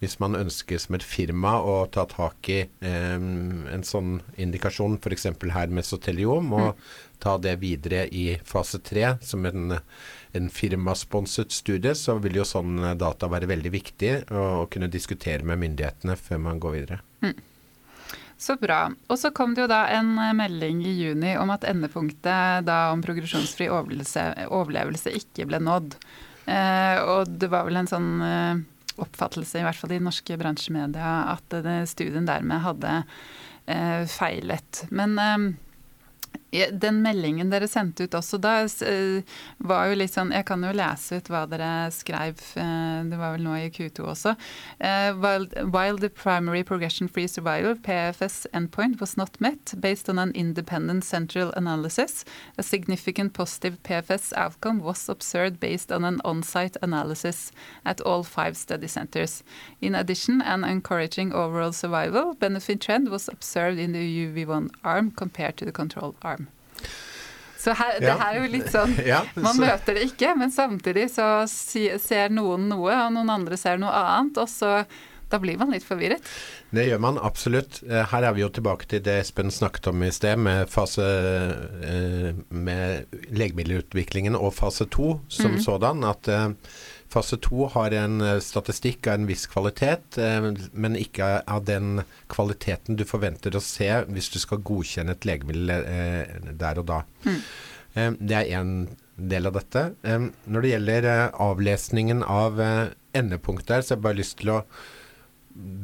hvis man ønsker som et firma å ta tak i eh, en sånn indikasjon, f.eks. her med soteliom, og mm. ta det videre i fase tre som en, en firmasponset studie, så vil jo sånn data være veldig viktig å, å kunne diskutere med myndighetene før man går videre. Mm. Så bra. Og så kom det jo da en melding i juni om at endepunktet da om progresjonsfri overlevelse, overlevelse ikke ble nådd. Eh, og det var vel en sånn eh, oppfattelse, i hvert fall i norske bransjemedia, at studien dermed hadde eh, feilet. Men eh, den meldingen dere sendte ut også da, eh, var jo litt sånn Jeg kan jo lese ut hva dere skrev, eh, det var vel nå i Q2 også. Eh, while, the primary progression-free survival, PFS endpoint, was not met based on an independent central analysis, a significant positive PFS outcome was observed based on an on-site analysis at all five study centers. In addition, an encouraging overall survival benefit trend was observed in the UV1 arm compared to the control arm. Så her, det her er jo litt sånn Man møter det ikke, men samtidig så ser noen noe, og noen andre ser noe annet. Og så da blir man litt forvirret. Det gjør man absolutt. Eh, her er vi jo tilbake til det Espen snakket om i sted, med, fase, eh, med legemiddelutviklingen og fase to som mm. sådan. At eh, Fase to har en eh, statistikk av en viss kvalitet, eh, men ikke av den kvaliteten du forventer å se hvis du skal godkjenne et legemiddel eh, der og da. Mm. Det er én del av dette. Når det gjelder avlesningen av endepunktet her, så har jeg bare lyst til å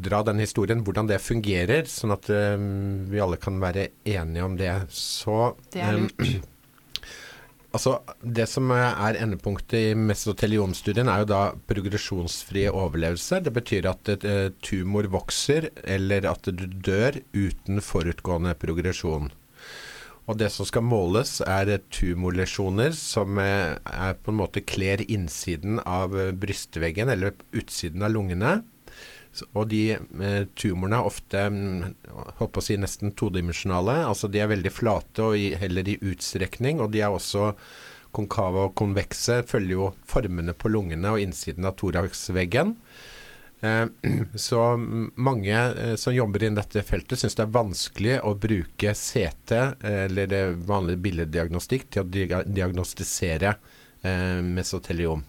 dra den historien, hvordan det fungerer, sånn at vi alle kan være enige om det. Så det er lurt. Altså, Det som er endepunktet i mesoteliomstudien, er jo da progresjonsfri overlevelse. Det betyr at et, uh, tumor vokser, eller at du dør uten forutgående progresjon. Og det som skal måles, er tumorlesjoner som eh, er på en måte kler innsiden av eh, brystveggen, eller utsiden av lungene. Og de eh, tumorene er ofte mm, holdt på å si nesten todimensjonale. Altså de er veldig flate og i, heller i utstrekning, og de er også konkave og konvekse. Følger jo formene på lungene og innsiden av thoraxveggen. Eh, Så mm, mange eh, som jobber innen dette feltet syns det er vanskelig å bruke CT, eh, eller det vanlige billeddiagnostikk, til å dia- diagnostisere eh, mesoteliom.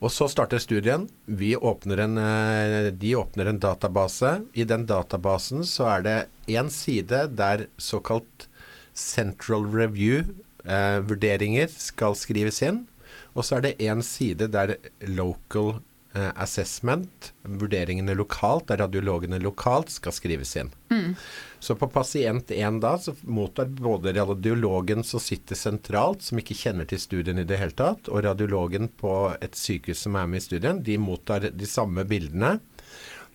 Og så starter studien. Åpner en, eh, de åpner en database. I den databasen så er det én side der såkalt Central Review-vurderinger skal skrives inn. Og så er det én side der local eh, assessment, vurderingene lokalt, der radiologene lokalt skal skrives inn. Så på pasient 1 da, så mottar både radiologen som sitter sentralt, som ikke kjenner til studien i det hele tatt, og radiologen på et sykehus som er med i studien, de mottar de samme bildene.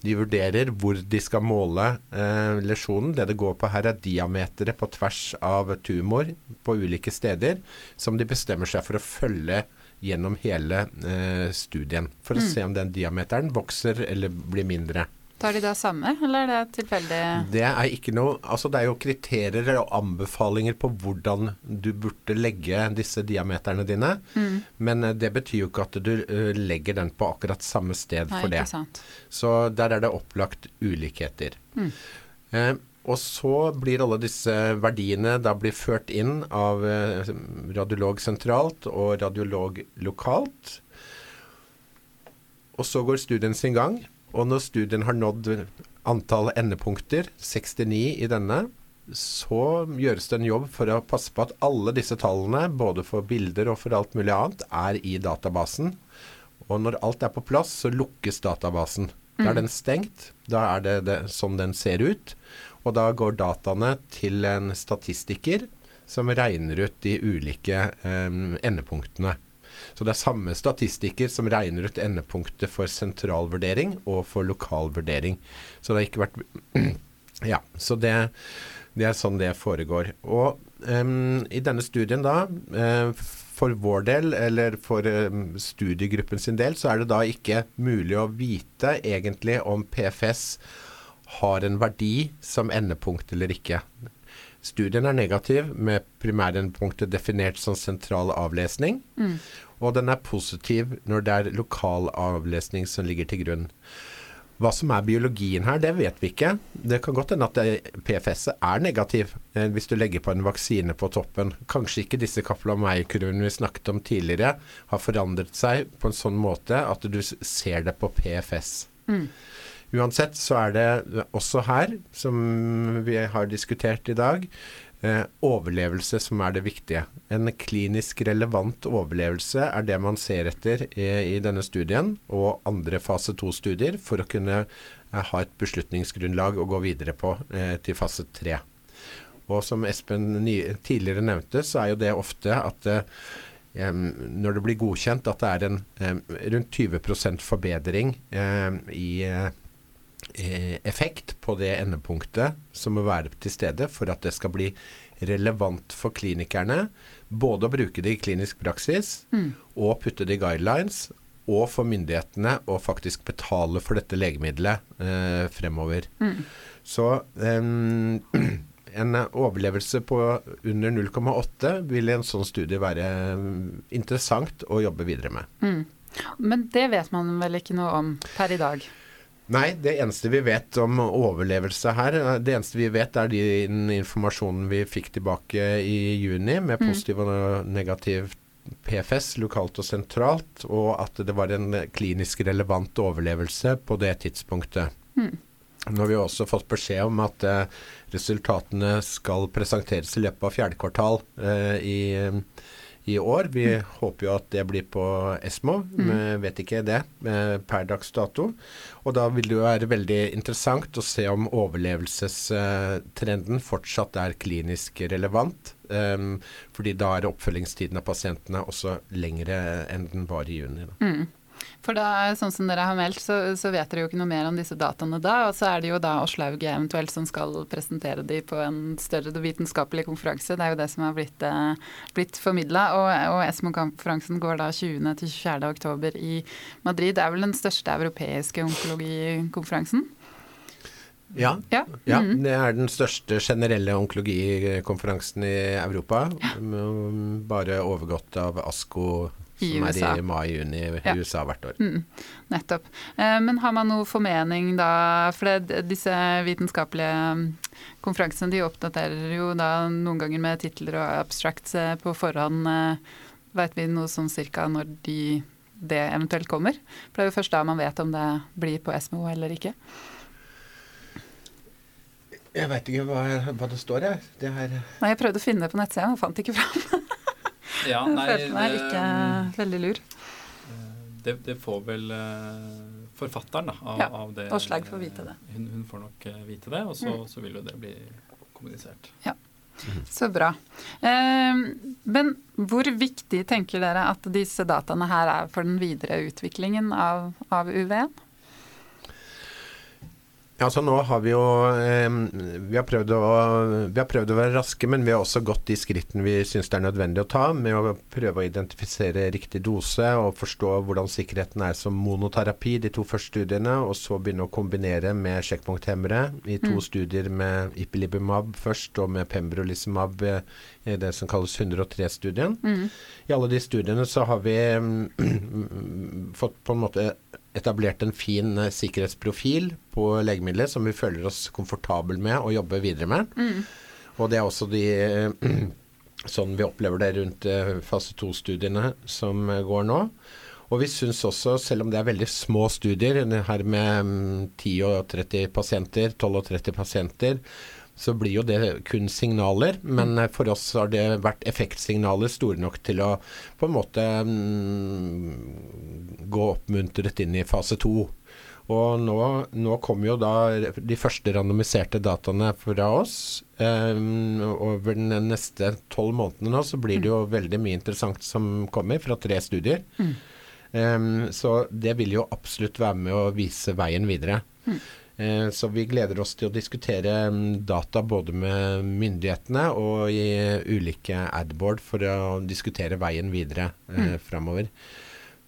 De vurderer hvor de skal måle eh, lesjonen. Det det går på her er diameteret på tvers av tumor på ulike steder, som de bestemmer seg for å følge gjennom hele eh, studien. For å se om den diameteren vokser eller blir mindre. Tar de da samme, eller er det tilfeldig? Det er ikke noe Altså det er jo kriterier og anbefalinger på hvordan du burde legge disse diameterne dine. Men eh, det betyr jo ikke at du eh, legger den på akkurat samme sted Nei, for det. ikke sant. Så der er det opplagt ulikheter. Eh, og så blir alle disse verdiene da blir ført inn av eh, radiolog sentralt og radiolog lokalt. Og så går studien sin gang. Og når studien har nådd antall endepunkter, 69 i denne, så gjøres det en jobb for å passe på at alle disse tallene, både for bilder og for alt mulig annet, er i databasen. Og når alt er på plass, så lukkes databasen. Da er den stengt. Da er det, det sånn den ser ut. Og da går dataene til en statistiker som regner ut de ulike eh, endepunktene. Så det er samme statistiker som regner ut endepunktet for sentralvurdering og for lokalvurdering. Så det har ikke vært Ja, så det, det er sånn det foregår. Og em, i denne studien da, eh, for vår del, eller for studiegruppen sin del, så er det da ikke mulig å vite egentlig om PFS har en verdi som endepunkt eller ikke. Studien er negativ, med primærendepunktet definert som sentral avlesning. Og den er positiv når det er lokal avlesning som ligger til grunn. Hva som er biologien her, det vet vi ikke. Det kan godt hende at PFS er negativ eh, hvis du legger på en vaksine på toppen. Kanskje ikke disse Kaplan-Meier-kurvene vi snakket om tidligere har forandret seg på en sånn måte at du ser det på PFS. Uansett så er det også her, som vi har diskutert i dag, eh, overlevelse som er det viktige. En klinisk relevant overlevelse er det man ser etter i, i denne studien og andre fase 2-studier for å kunne eh, ha et beslutningsgrunnlag å gå videre på eh, til fase 3. Og som Espen tidligere nevnte, så er jo det ofte at eh, når det blir godkjent at det er en rundt 20 forbedring i eh, effekt på det endepunktet som må være til stede for at det skal bli relevant for klinikerne. Både å bruke det i klinisk praksis og putte det i guidelines. Og for myndighetene å faktisk betale for dette legemiddelet eh, fremover. Så eh, en overlevelse på under 0,8 vil i en sånn studie være interessant å jobbe videre med. Men det vet man vel ikke noe om per i dag? Nei, det eneste vi vet om overlevelse her, det eneste vi vet er den informasjonen vi fikk tilbake i juni med positiv og negativ PFS lokalt og sentralt, og at det var en klinisk relevant overlevelse på det tidspunktet. Nå har vi også fått beskjed om at eh, resultatene skal presenteres i løpet av fjerde kvartal eh, i, i år. Vi håper jo at det blir på Esmo, men vet ikke det eh, per dags dato. Og da vil det jo være veldig interessant å se om overlevelsestrenden fortsatt er klinisk relevant. Um, fordi da er oppfølgingstiden av pasientene også lengre enn den var i juni. Da. For da, sånn som dere har meldt, så, så, vet dere jo ikke noe mer om disse dataene da. Og så er det jo da Åslaug eventuelt som skal presentere de på en større vitenskapelig konferanse. Det er jo det som har blitt, eh, blitt formidla. Og, og ESMO-konferansen går da 20. til 24. oktober i Madrid. Det er vel den største europeiske onkologikonferansen? Ja, ja. ja, mm. det er den største generelle onkologikonferansen i Europa. Bare overgått av ASKO som er i mai-juni i ja. USA hvert år. Mm, nettopp. Eh, men har man noe formening da For det, disse vitenskapelige mm, konferansene de oppdaterer jo da noen ganger med titler og abstracts eh, på forhånd. Eh, vet vi noe sånn cirka når de, det eventuelt kommer? For det er jo først da man vet om det blir på SMO eller ikke. Jeg veit ikke hva, hva, det står, jeg. Det her Nei, jeg prøvde å finne det på nettsida, men fant ikke fram. ja, nei, følte meg ikke uh, veldig lur. Det, det får vel uh, forfatteren da, av, ja, av det. Åslaug får vite det. Hun, hun får nok vite det, og så, mm. så, vil jo det bli kommunisert. Ja, Så bra. Men hvor viktig tenker dere at disse dataene her er for den videre utviklingen av, av UV-en? Ja, så nå har vi jo eh, vi, har å, vi, har prøvd å, være raske, men vi har også gått de skrittene vi syns det er nødvendig å ta, med å prøve å identifisere riktig dose og forstå hvordan sikkerheten er som monoterapi, de to første studiene, og så begynne å kombinere med sjekkpunkthemmere i to mm. studier med ipilimumab først, og med pembrolizumab i det som kalles 103-studien. Mm. I alle de studiene så har vi fått på en måte etablert en fin uh, sikkerhetsprofil på legemidler som vi føler oss komfortable med å jobbe videre med. Mm. Og det er også de uh, sånn vi opplever det rundt uh, fase 2-studiene som går nå. Og vi syns også, selv om det er veldig små studier, her med um, 10 og 30 pasienter, 12 og 30 pasienter, så blir jo det kun signaler. Men eh, for oss har det vært effektsignaler store nok til å på en måte mm, gå oppmuntret inn i fase to. Og nå, nå kommer jo da de første randomiserte dataene fra oss. Um, over de neste tolv månedene nå så blir det jo veldig mye interessant som kommer fra tre studier. Mm. Um, så det vil jo absolutt være med å vise veien videre. Mm. Eh, så vi gleder oss til å diskutere mm, data både med myndighetene og i ulike adboard for å diskutere veien videre eh, mm. framover.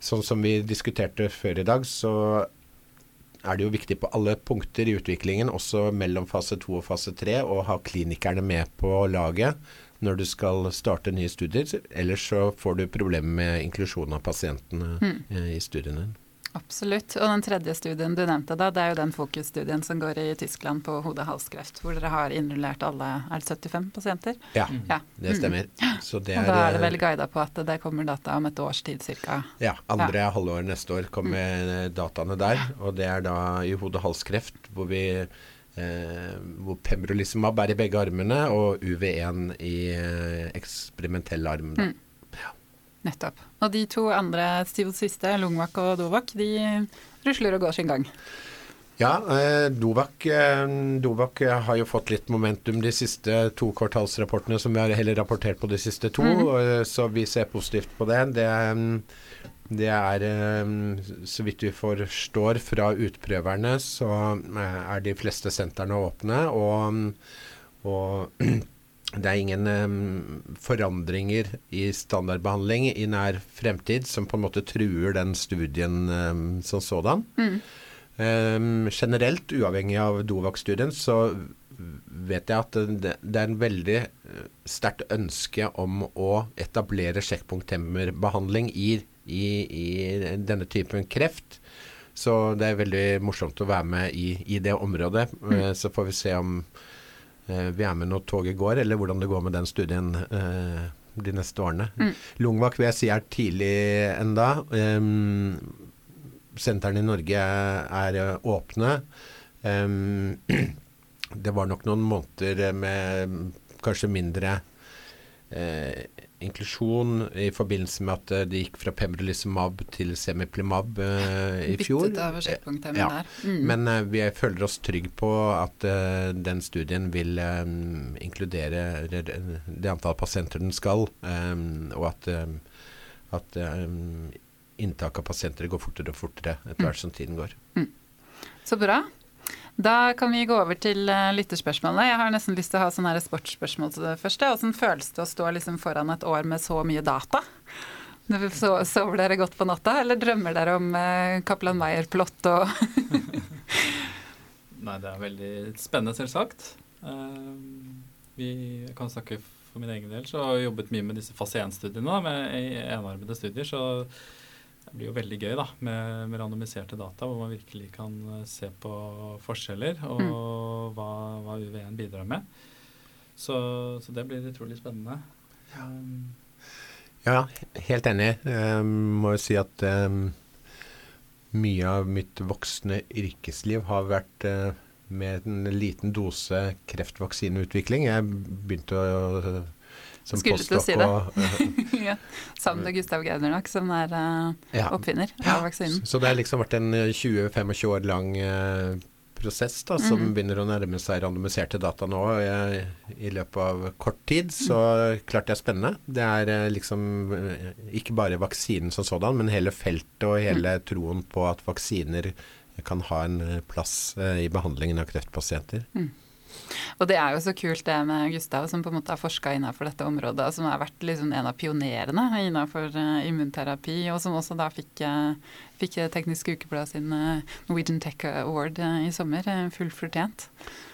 Sånn som vi diskuterte før i dag, så er det jo viktig på alle punkter i utviklingen, også mellom fase 2 og fase 3, å ha klinikerne med på laget når du skal starte nye studier. Ellers så får du problemer med inklusjon av pasientene mm. i studiene. Absolutt. Og den tredje studien du nevnte da, det er jo den fokusstudien som går i Tyskland på hode-halskreft, hvor dere har innrullert alle er det 75 pasienter? Ja, ja. det stemmer. Mm. Det og da er det vel guida på at det kommer data om et års tid ca.? Ja, andre ja. halvår neste år kommer mm. dataene der. Og det er da i hode-halskreft hvor vi Eh, hvor pembrolizumab er i begge armene, og UV1 i eh, eksperimentell arm. Mm. Nettopp. Og de to andre siste, Lungvak og Dovak, de rusler og går sin gang. Ja, eh, Dovak, eh, Dovak, har jo fått litt momentum de siste to kvartalsrapportene som vi har heller rapportert på de siste to, mm så vi ser positivt på det. Det, det er, eh, så vidt vi forstår fra utprøverne, så er de fleste sentrene åpne. og, og det er ingen um, forandringer i standardbehandling i nær fremtid som på en måte truer den studien um, som sådan. Mm. Um, generelt, uavhengig av Dovak-studien, så vet jeg at det, det er en veldig uh, sterkt ønske om å etablere sjekkpunkthemmerbehandling i, i, i denne typen kreft. Så det er veldig morsomt å være med i, i det området. Mm. Uh, så får vi se om Eh, vi er med når toget går, eller hvordan det går med den studien eh, de neste årene. Mm. Lungvak si er tidlig enda. Um, sentrene i Norge er, er åpne. Um, det var nok noen måneder med kanskje mindre eh, inklusjon i forbindelse med at det gikk fra pembrolizumab til semiplimab uh, i fjor. Ja. Mm. Men uh, vi føler oss trygge på at den studien vil inkludere det antall pasienter den skal, og at, at inntak av pasienter går fortere og fortere etter hvert som tiden går. Så bra. Da kan vi gå over til uh, lytterspørsmålene. Jeg har nesten lyst til å ha sånne her sportsspørsmål til det første. Hvordan føles det å stå liksom foran et år med så mye data? Sover dere godt på natta, eller drømmer dere om uh, Kaplan Meyer-plott og Nei, det er veldig spennende, selvsagt. Uh, vi kan snakke for min egen del, så har jeg jobbet mye med disse fase 1-studiene, med enarmede studier. så det blir jo veldig gøy da, med, med randomiserte data, hvor man virkelig kan eh, se på forskjeller og mm. hva, hva UV1 bidrar med. Så, så, det blir utrolig spennende. Ja, ja helt enig. Jeg må jo si at um, mye av mitt voksne yrkesliv har vært uh, med en liten dose kreftvaksineutvikling. Jeg begynte å som Skulle til å si det. Og, ja. Sammen med Gustav Gaudernach, som er uh, ja. oppfinner av vaksinen. Så, så det har liksom vært en 20-25 år lang uh, prosess da, som mm. begynner å nærme seg randomiserte data nå jeg, i løpet av kort tid. Så klart det er spennende. Det er liksom ikke bare vaksinen som sådan, men hele feltet og hele mm. troen på at vaksiner kan ha en eh, plass eh, i behandlingen av kreftpasienter. Mm. Og det er jo så kult det med Gustav, som på en måte har forska innenfor dette området, som har vært liksom en av pionerene innenfor uh, immunterapi, og som også da fikk, uh, fikk Teknisk Ukeblad sin Norwegian Tech Award i sommer. fullt fortjent.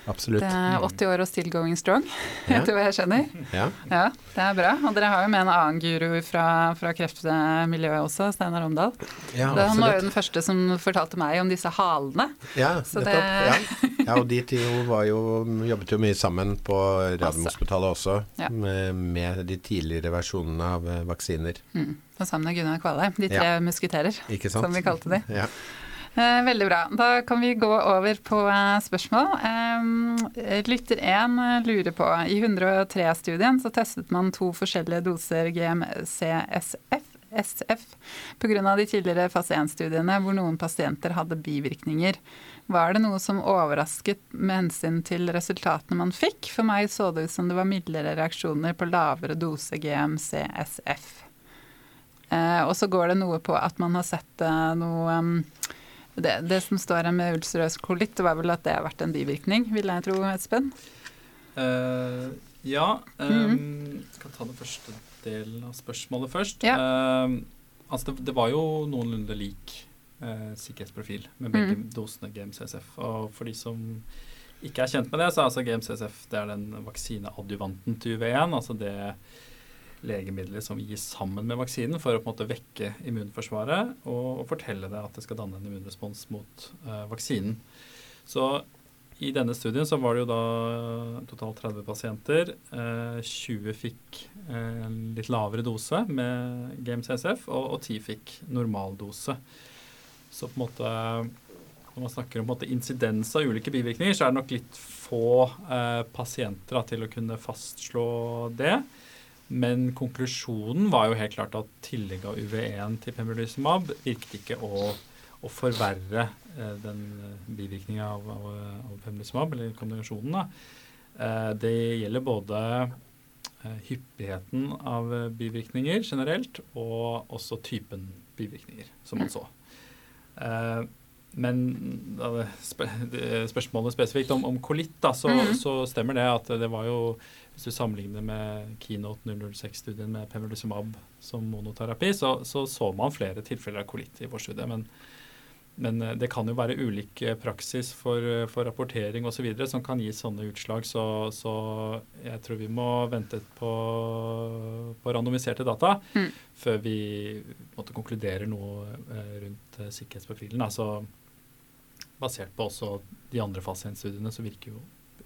Absolutt. Det er 80 år og still going strong, ja. etter hva jeg skjønner. Ja. ja. Det er bra. Og dere har jo med en annen guru fra, fra kreftmiljøet også, Steinar Omdal. Ja, det, han var jo den første som fortalte meg om disse halene. Ja, nettopp. Det... Ja. ja. og de to jo, jobbet jo mye sammen på Radiumhospitalet også, ja. med, med, de tidligere versjonene av eh, vaksiner. Mm. Og sammen med Gunnar Kvalheim, de tre musketerer, som vi kalte de. Ja. Eh, veldig bra. Da kan vi gå over på eh, spørsmål. Eh, lytter 1 lurer på I 103-studien så testet man to forskjellige doser GMCSF SF pga. de tidligere fase 1-studiene hvor noen pasienter hadde bivirkninger. Var det noe som overrasket med hensyn til resultatene man fikk? For meg så det ut som det var midlere reaksjoner på lavere dose GMCSF. Eh, og så går det noe på at man har sett eh, noe um, det, det, som står her med ulcerøs kolitt, det var vel at det har vært en bivirkning, vil jeg tro, Espen? Uh, ja. Um, mm. Skal ta det første delen av spørsmålet først. Ja. Uh, altså det, det, var jo noenlunde lik uh, sikkerhetsprofil med begge mm. dosene GMCSF. Og for de som ikke er kjent med det, så er altså GMCSF det er den vaksineadjuvanten til UV1. altså det legemidler som gis sammen med vaksinen for å på en måte vekke immunforsvaret og, og fortelle det at det skal danne en immunrespons mot uh, vaksinen. Så i denne studien så var det jo da totalt 30 pasienter. Uh, eh, 20 fikk en litt lavere dose med GMCSF, og, og 10 fikk normaldose. Så på en måte når man snakker om insidens av ulike bivirkninger, så er det nok litt få eh, pasienter da, til å kunne fastslå det. Men konklusjonen var jo helt klart at tillegg av UV1 til pembrolizumab virket ikke å, å forverre eh, den eh, bivirkninga av, av, av, pembrolizumab, eller kombinasjonen. Eh, det gjelder både eh, hyppigheten av bivirkninger generelt, og også typen bivirkninger, som man så. Eh, men spørsmålet spesifikt om, om kolitt, da, så, mm så, stemmer det at det var jo hvis du sammenligner med Keynote 006-studien med pembrolizumab som monoterapi, så, så, så man flere tilfeller av kolitt i vår studie. Men, men, eh, det kan jo være ulik eh, praksis for, eh, for rapportering osv. som kan gi sånne utslag. Så, så, jeg tror vi må vente på, på randomiserte data mm. før vi måtte konkludere noe rundt sikkerhetsprofilen. Altså, basert på også de andre fase 1-studiene, så virker jo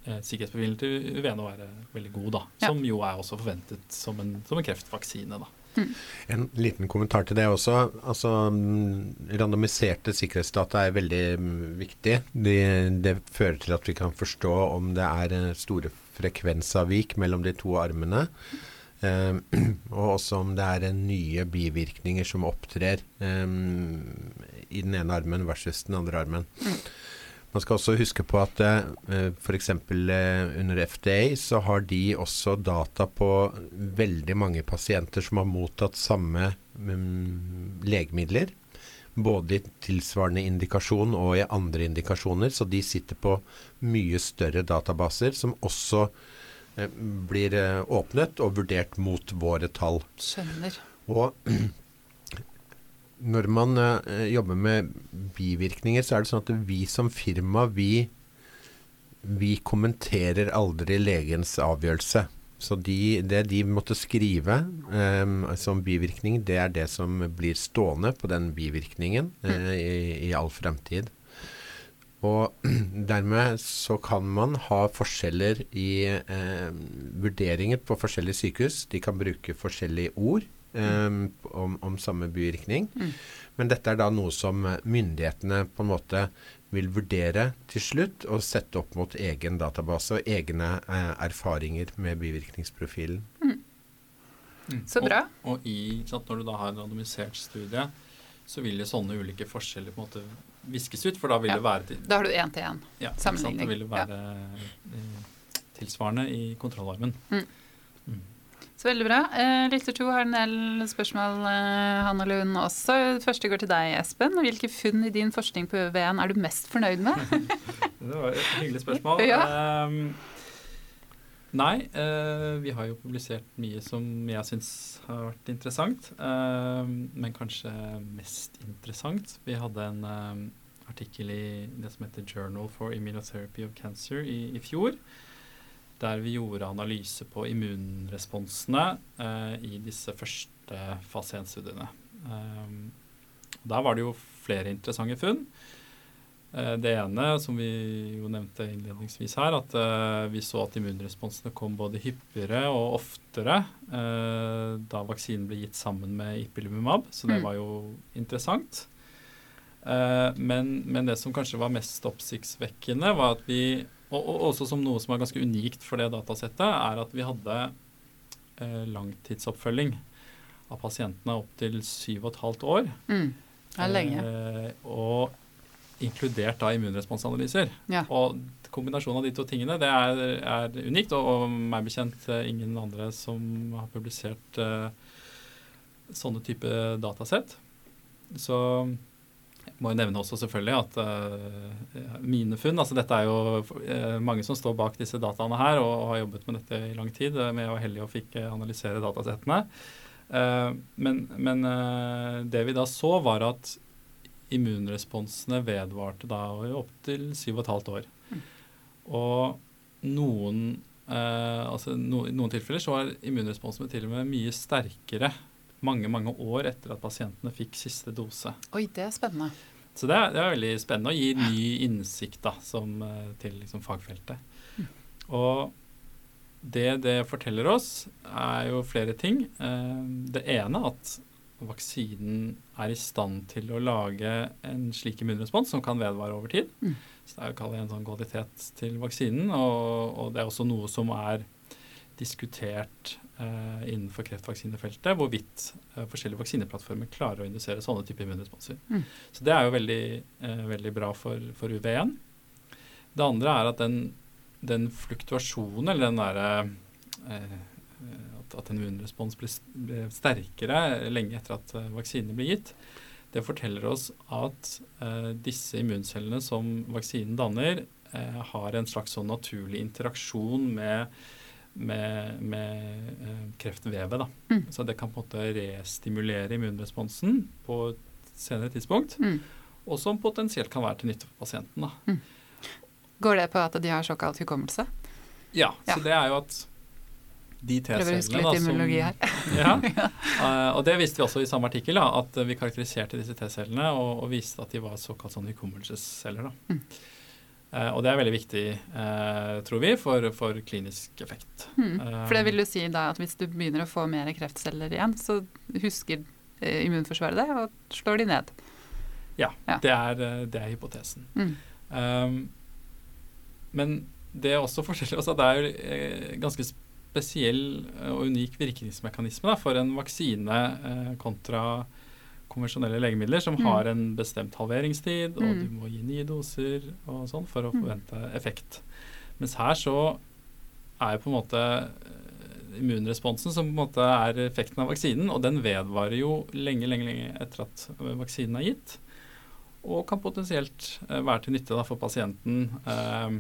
eh, sikkerhetsprofilen til UVN å være veldig god, da. Som jo er også forventet som en, som en kreftvaksine. da. Mm. En liten kommentar til det også. Altså, randomiserte sikkerhetsdata er veldig mm, viktig. Det, det fører til at vi kan forstå om det er eh, store frekvensavvik mellom de to armene. Um, og også om det er nye bivirkninger som opptrer um, i den ene armen versus den andre armen. Mm. Man skal også huske på at eh, f.eks. Eh, under FDA så har de også data på veldig mange pasienter som har mottatt samme um, legemidler. Både i tilsvarende indikasjon og i andre indikasjoner. Så de sitter på mye større databaser som også eh, blir eh, åpnet og vurdert mot våre tall. Skjønner. Og når man eh, jobber med bivirkninger, så er det sånn at vi som firma, vi, vi kommenterer aldri legens avgjørelse. Så de, det de måtte skrive um, som bivirkning, det er det som blir stående på den bivirkningen uh, i, i, all fremtid. Og dermed så kan man ha forskjeller i uh, vurderinger på forskjellige sykehus. De kan bruke forskjellige ord um, om, om, samme bivirkning. Mm. Men dette er da noe som myndighetene på en måte vil vurdere til slutt og sette opp mot egen database og egne eh, erfaringer med bivirkningsprofilen. Mm. Mm. Så bra. Og, og i, sant, når du da har en randomisert studie, så vil jo sånne ulike forskjeller på en måte viskes ut, for da vil ja. det være til, Da har du én-til-én-sammenligning. Ja, da vil det være ja. Eh, tilsvarende i kontrollarmen. Mm. Så veldig bra. Eh, Lytter to har en del spørsmål, eh, Hanne Lund også. Første går til deg, Espen. Hvilke funn i din forskning på ØVN er du mest fornøyd med? det var et hyggelig spørsmål. Ja. Eh, nei, vi har jo publisert mye som jeg syns har vært interessant. Uh, men kanskje mest interessant. Vi hadde en uh, artikkel i det som heter Journal for Immunotherapy of Cancer i, i fjor der vi gjorde analyse på immunresponsene eh, i disse første fase 1-studiene. Eh, der var det jo flere interessante funn. Eh, det ene, som vi jo nevnte innledningsvis her, at eh, vi så at immunresponsene kom både hyppigere og oftere eh, da vaksinen ble gitt sammen med ipilimumab, så det mm. var jo interessant. Men, men, det som kanskje var mest oppsiktsvekkende, var at vi og, og, også som noe som er ganske unikt for det datasettet, er at vi hadde eh, langtidsoppfølging av pasientene opp til syv og et halvt år. Mm. Det er lenge. Eh, og inkludert da immunresponsanalyser. Ja. Og kombinasjonen av de to tingene det er, er unikt, og, og meg bekjent eh, ingen andre som har publisert eh, sånne type datasett. Så må jo nevne også selvfølgelig at uh, mine funn altså Dette er jo uh, mange som står bak disse dataene her og har jobbet med dette i lang tid. Uh, men jeg var heldig og fikk analysere datasettene. men, men det vi da så, var at immunresponsene vedvarte da opptil 7,5 år. Mm. Og noen, altså no, i noen tilfeller så var immunresponsene til og med mye sterkere mange mange år etter at pasientene fikk siste dose. Oi, det er spennende. Så det er, det er veldig spennende å gi ny innsikt da, som, eh, til liksom, fagfeltet. Og det det forteller oss, er jo flere ting. Eh, det ene at vaksinen er i stand til å lage en slik immunrespons som kan vedvare over tid. Mm. Så det er jo en sånn kvalitet til vaksinen, og, og, det er også noe som er diskutert eh, innenfor kreftvaksinefeltet hvorvidt eh, forskjellige vaksineplattformer klarer å indusere sånne typer immunresponser. Mm. Så det er jo veldig, eh, veldig bra for, for UV1. Det andre er at den, den fluktuasjonen, eller den derre eh, at, at, en immunrespons blir, blir, sterkere lenge etter at uh, vaksinen blir gitt, det forteller oss at disse immuncellene som vaksinen danner, har en slags sånn naturlig interaksjon med med, med eh, kreftvevet. Da. Mm. Så det kan på en måte restimulere immunresponsen på et senere tidspunkt. Mm. Og som potensielt kan være til nytte for pasienten. Mm. Går det på at de har såkalt hukommelse? Ja, så det er jo at de T-cellene som her. ja, uh, og det visste vi også i samme artikkel, da, at vi karakteriserte disse T-cellene og, og, viste at de var såkalt sånn hukommelsesceller. Da. Uh, og det er veldig viktig, uh, tror vi, for, for klinisk effekt. Mm. For det vil jo si da at hvis du begynner å få mer kreftceller igjen, så husker immunforsvaret det og slår de ned. Ja, ja. Det, er, det, er, hypotesen. Mm. Um, men det er også forskjellig at Det er ganske spesiell og unik virkningsmekanisme da, for en vaksine kontra konvensjonelle legemidler som mm. har en bestemt halveringstid, og mm. du må gi nye doser og sånn for å mm. forvente effekt. Mens her så er jo på en måte immunresponsen som på en måte er effekten av vaksinen. Og den vedvarer jo lenge, lenge, lenge etter at vaksinen er gitt. Og kan potensielt eh, være til nytte da, for pasienten eh,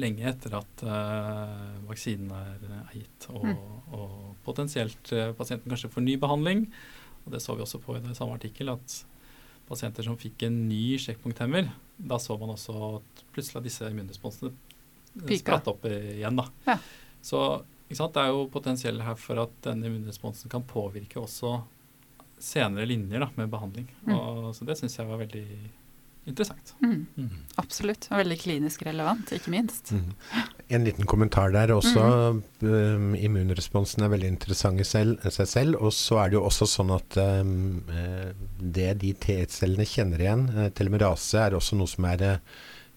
lenge etter at eh, vaksinen er, er gitt. Og, mm. og, potensielt eh, pasienten kanskje får ny behandling. Og det så vi også på i det samme artikkel, at pasienter som fikk en ny sjekkpunkthemmer, da så man også at plutselig disse immunresponsene spratt opp igjen. da. Ja. Så det er jo potensiell her for at denne immunresponsen kan påvirke også senere linjer da, med behandling. Mm. Og, så det syns jeg var veldig interessant. Mm. Mm. Absolutt. Og veldig klinisk relevant, ikke minst. Mm. En liten kommentar der også. Um, immunresponsen er veldig interessant i selv, seg selv. Og så er det jo også sånn at um, det de T-cellene kjenner igjen, telomerase, er også noe som er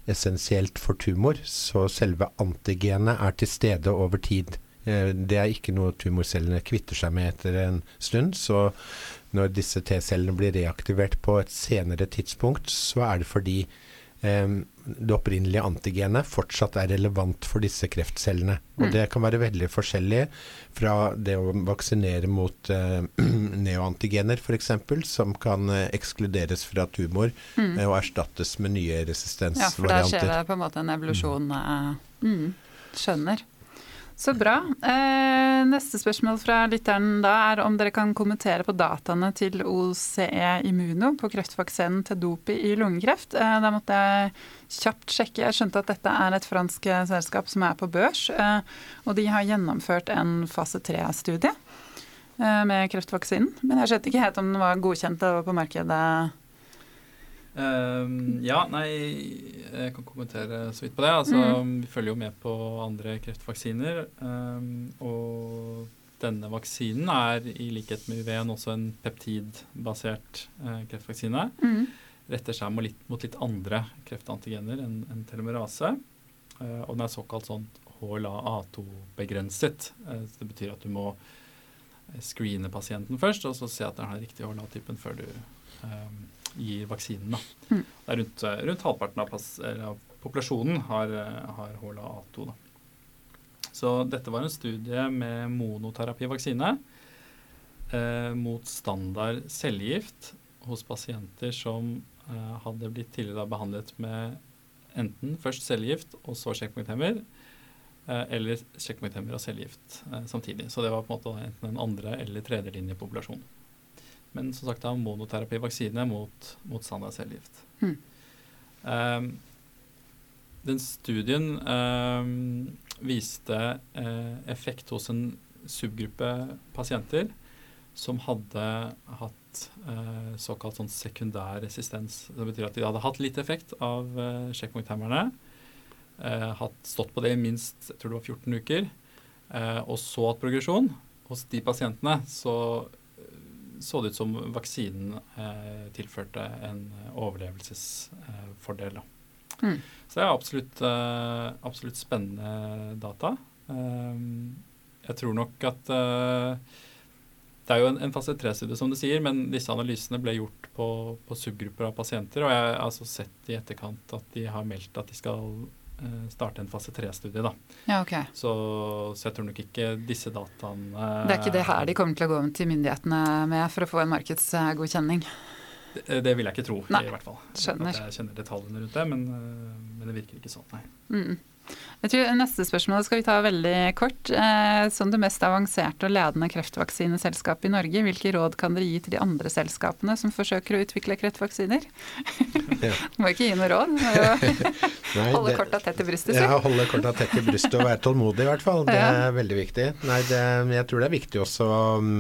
essensielt for tumor. Så selve antigenet er til stede over tid. Eh, det er ikke noe tumorcellene kvitter seg med etter en stund. Så når disse T-cellene blir reaktivert på et senere tidspunkt, så er det fordi eh, det opprinnelige antigenet fortsatt er relevant for disse kreftcellene. Og mm. det kan være veldig forskjellig fra det å vaksinere mot eh, neoantigener f.eks., som kan eh, ekskluderes fra tumor mm. eh, og erstattes med nye resistensvarianter. Ja, for der skjer det på en måte en evolusjon. Mm. mm. Skjønner. Så bra. Eh, neste spørsmål fra lytteren da er om dere kan kommentere på dataene til OCE Immuno på kreftvaksinen til dopi i lungekreft. Eh, da måtte jeg kjapt sjekke. Jeg skjønte at dette er et fransk selskap som er på børs. Eh, og de har gjennomført en fase tre-studie eh, med kreftvaksinen. Men jeg skjønte ikke helt om den var godkjent og på markedet Um, ja, nei, jeg kan kommentere så vidt på det. Altså, mm. Vi følger jo med på andre kreftvaksiner. Um, og denne vaksinen er i likhet med UV-en også en peptidbasert uh, kreftvaksine. Mm. Retter seg mot litt, mot litt andre kreftantigener enn en telomerase. Uh, og den er såkalt sånn HLA-A2-begrenset. Uh, det betyr at du må screene pasienten først, og så se at den har riktig HLA-typen før du um, gir vaksinen. Mm. Rundt, rundt, halvparten av, av populasjonen har, har HLA-A2. Da. Så dette var en studie med monoterapivaksine eh, mot standard cellegift hos pasienter som eh, hadde blitt tidligere behandlet med enten først cellegift og så sjekkpunkthemmer, eh, eller sjekkpunkthemmer og cellegift eh, samtidig. Så det var på en måte enten en andre- eller tredjelinjepopulasjon. Men som sagt da monoterapivaksine mot, mot standard cellegift. Mm. Um, den studien um, viste uh, effekt hos en subgruppe pasienter som hadde hatt uh, såkalt sånn sekundær resistens. Det betyr at de hadde hatt litt effekt av uh, sjekkpunkthemmerne. Uh, hatt stått på det i minst jeg tror det var 14 uker. og så hatt progresjon. Hos de pasientene så så det ut som vaksinen eh, tilførte en overlevelsesfordel. Mm. Så det er absolutt, eh, absolutt spennende data. Eh, jeg tror nok at eh, det er jo en, en fase tre-studie, som du sier, men disse analysene ble gjort på, på subgrupper av pasienter. Og jeg har altså sett i etterkant at de har meldt at de skal Eh, starte en fase tre-studie. da. Ja, ok. Så, så, jeg tror nok ikke disse dataene Det er ikke det her de kommer til å gå til myndighetene med for å få en markedsgodkjenning? Det, det vil jeg ikke tro, nei, i hvert fall. Skjønner. At jeg kjenner detaljene rundt det, men, eh, men det virker ikke sånn, nei. Mm. Jeg tror Neste spørsmål skal vi ta veldig kort. Eh, som det mest avanserte og ledende kreftvaksineselskapet i Norge, hvilke råd kan dere gi til de andre selskapene som forsøker å utvikle kreftvaksiner? Ja. Må ikke gi noe råd. Nei, holde korta tett i brystet. Ja, holde korta tett i brystet og være tålmodig i hvert fall. Det er ja. veldig viktig. Nei, det, jeg tror det er viktig også å um,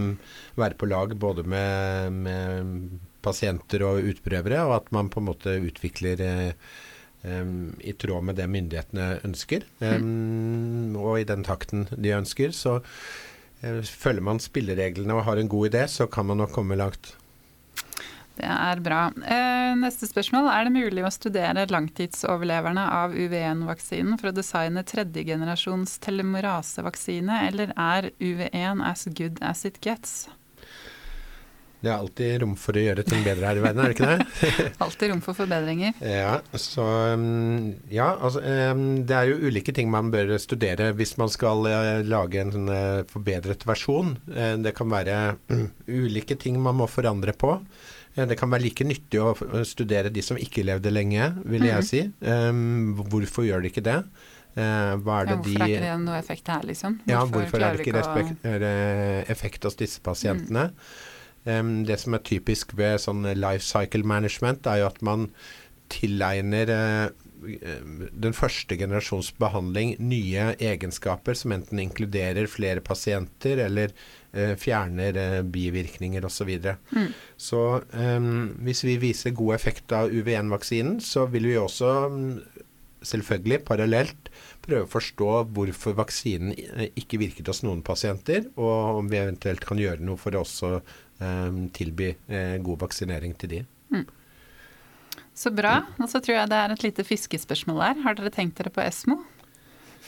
være på lag både med, med pasienter og utprøvere, og at man på en måte utvikler eh, um, i tråd med det myndighetene ønsker, um, og i den takten de ønsker. Så uh, følger man spillereglene og har en god idé, så kan man nok komme langt. Det er bra. Eh, neste spørsmål. Er det mulig å studere langtidsoverleverne av UV1-vaksinen for å designe tredjegenerasjons telemorase-vaksine, eller er UV1 as good as it gets? Det er alltid rom for å gjøre ting bedre her i verden, er det ikke det? alltid rom for forbedringer. Ja, så um, Ja, altså det er jo ulike ting man bør studere hvis man skal uh, lage en sånn uh, forbedret versjon. Uh, det kan være um, ulike ting man må forandre på. Det kan være like nyttig å studere de som ikke levde lenge, vil jeg mm. si. Hvorfor gjør de ikke det? Uh, hva er det ja, hvorfor de, er ikke det noe effekt her, liksom? Hvorfor ja, hvorfor er det ikke respekt, å... effekt hos disse pasientene? Mm. Um, det som er typisk ved sånn life cycle management, er jo at man tilegner uh, den første generasjons behandling nye egenskaper som enten inkluderer flere pasienter eller uh, fjerner uh, bivirkninger osv. Så, videre. mm. så hvis vi viser god effekt av UV1-vaksinen, så vil vi også um, selvfølgelig parallelt prøve å forstå hvorfor vaksinen ikke virket hos noen pasienter, og om vi eventuelt kan gjøre noe for å også tilby eh, god vaksinering til de. Mm. Så bra. Og så tror jeg det er et lite fiskespørsmål her. Har dere tenkt dere på Esmo?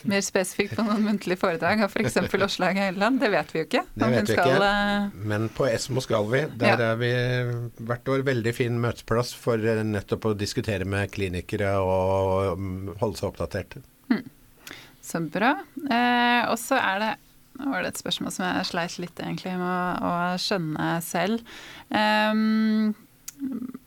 Mer spesifikt på noen muntlige foredrag av f.eks. Åslaug Helleland? Det vet vi jo ikke. Det vet vi ikke, eh, men på Esmo skal vi. Der ja. er vi hvert år veldig fin møteplass for eh, nettopp å diskutere med klinikere og mm, holde seg oppdatert. Mm. Så bra. Eh, og så er det nå var det et spørsmål som jeg sleit litt egentlig med å, å skjønne selv. Um,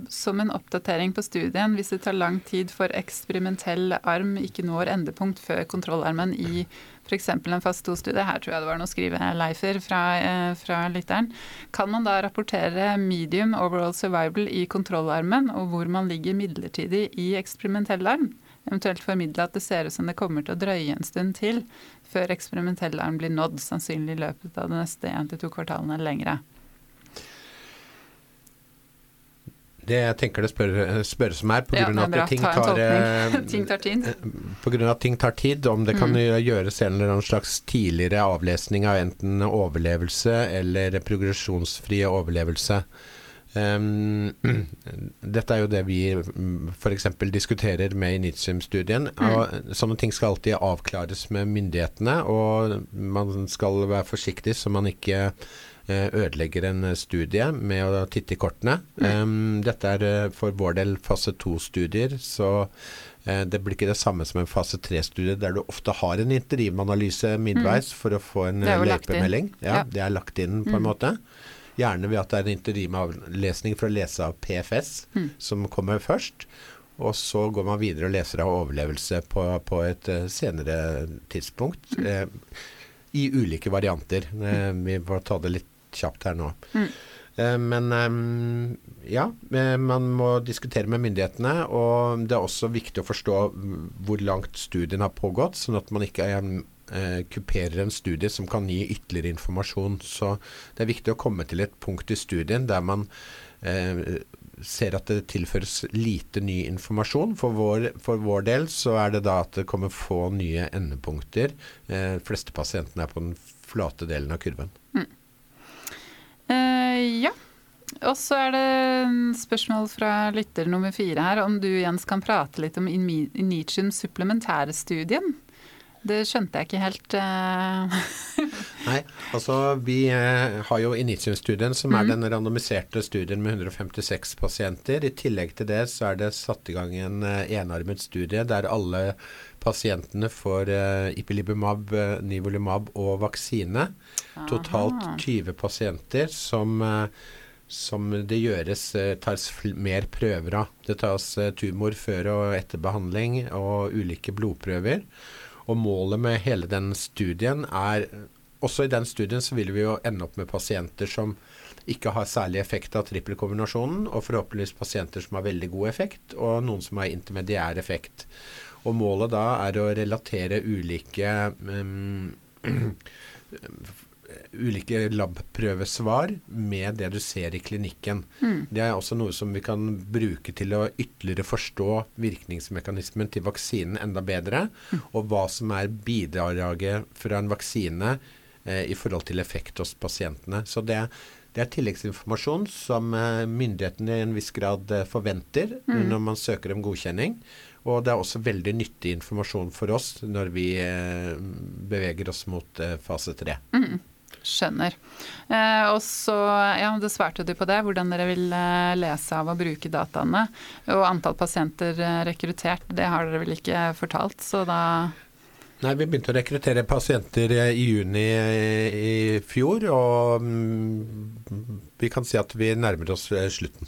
som en oppdatering på studien, hvis det tar lang tid for eksperimentell arm ikke når endepunkt før kontrollarmen i f.eks. en fast 2-studie, her tror jeg det var noe skrive-leifer fra, eh, fra lytteren, kan man da rapportere medium overall survival i kontrollarmen, og hvor man ligger midlertidig i eksperimentell arm? Eventuelt formidle at det ser ut som det kommer til å drøye en stund til før eksperimentellarm blir nådd, sannsynlig i løpet av de neste én til to kvartalene eller lengre. Det jeg tenker det spør, spørres om her, pga. Ja, at ting tar, eh, ting tar tid. Eh, på grunn av at ting tar tid, om det kan mm. gjøres en eller annen slags tidligere avlesning av enten overlevelse eller progresjonsfri overlevelse. Um, dette er jo det vi f.eks. diskuterer med Initium-studien. Mm. Sånne ting skal alltid avklares med myndighetene, og man skal være forsiktig så man ikke uh, ødelegger en studie med å titte i kortene. Mm. Um, dette er uh, for vår del fase to-studier, så uh, det blir ikke det samme som en fase tre-studie, der du ofte har en interimanalyse midveis mm. for å få en løypemelding. Ja, ja, Det er lagt inn på en mm. måte. Gjerne ved at det er en interimavlesning for å lese av PFS mm. som kommer først. Og så går man videre og leser av overlevelse på, på et uh, senere tidspunkt. Mm. Eh, I ulike varianter. Uh, vi får ta det litt kjapt her nå. Mm. Men um, ja, man må diskutere med myndighetene. Og det er også viktig å forstå hvor langt studien har pågått, sånn at man ikke er eh, kuperer en studie som kan gi ytterligere informasjon. Så det er viktig å komme til et punkt i studien der man eh, ser at det tilføres lite ny informasjon. For vår, for vår, del så er det da at det kommer få nye endepunkter. Eh, fleste pasientene er på den flate delen av kurven. Mm. Uh, ja. Og så er det spørsmål fra lytter nummer fire her, om du Jens kan prate litt om Initium supplementære studien? Det skjønte jeg ikke helt. Uh... Nei, altså vi uh, har jo Initium-studien, som mm. er den randomiserte studien med 156 pasienter. I tillegg til det så er det satt i gang en uh, enarmet studie der alle pasientene får Ipilibumab, ipilimumab, nivolumab og vaksine. Totalt 20 pasienter som som det gjøres tas mer prøver av. Det tas tumor før og etter behandling og ulike blodprøver. Og målet med hele den studien er Også i den studien så vil vi jo ende opp med pasienter som ikke har særlig effekt av trippelkombinasjonen, og forhåpentligvis pasienter som har veldig god effekt, og noen som har intermediær effekt. Og målet da er å relatere ulike um, ulike labprøvesvar med det du ser i klinikken. Mm. Det er også noe som vi kan bruke til å ytterligere forstå virkningsmekanismen til vaksinen enda bedre, mm. og hva som er bidraget fra en vaksine eh, i forhold til effekt hos pasientene. Så det, det er tilleggsinformasjon som eh, myndighetene i en viss grad eh, forventer mm. når man søker om godkjenning. Og det er også veldig nyttig informasjon for oss når vi eh, beveger oss mot fase tre. Mm. Skjønner. Eh, og så, ja, det svarte du på det, hvordan dere vil eh, lese av å bruke dataene. Og antall pasienter eh, rekruttert, det har dere vel ikke fortalt, så da Nei, vi begynte å rekruttere pasienter eh, i juni i fjor, og mm, vi kan si at vi nærmer oss slutten.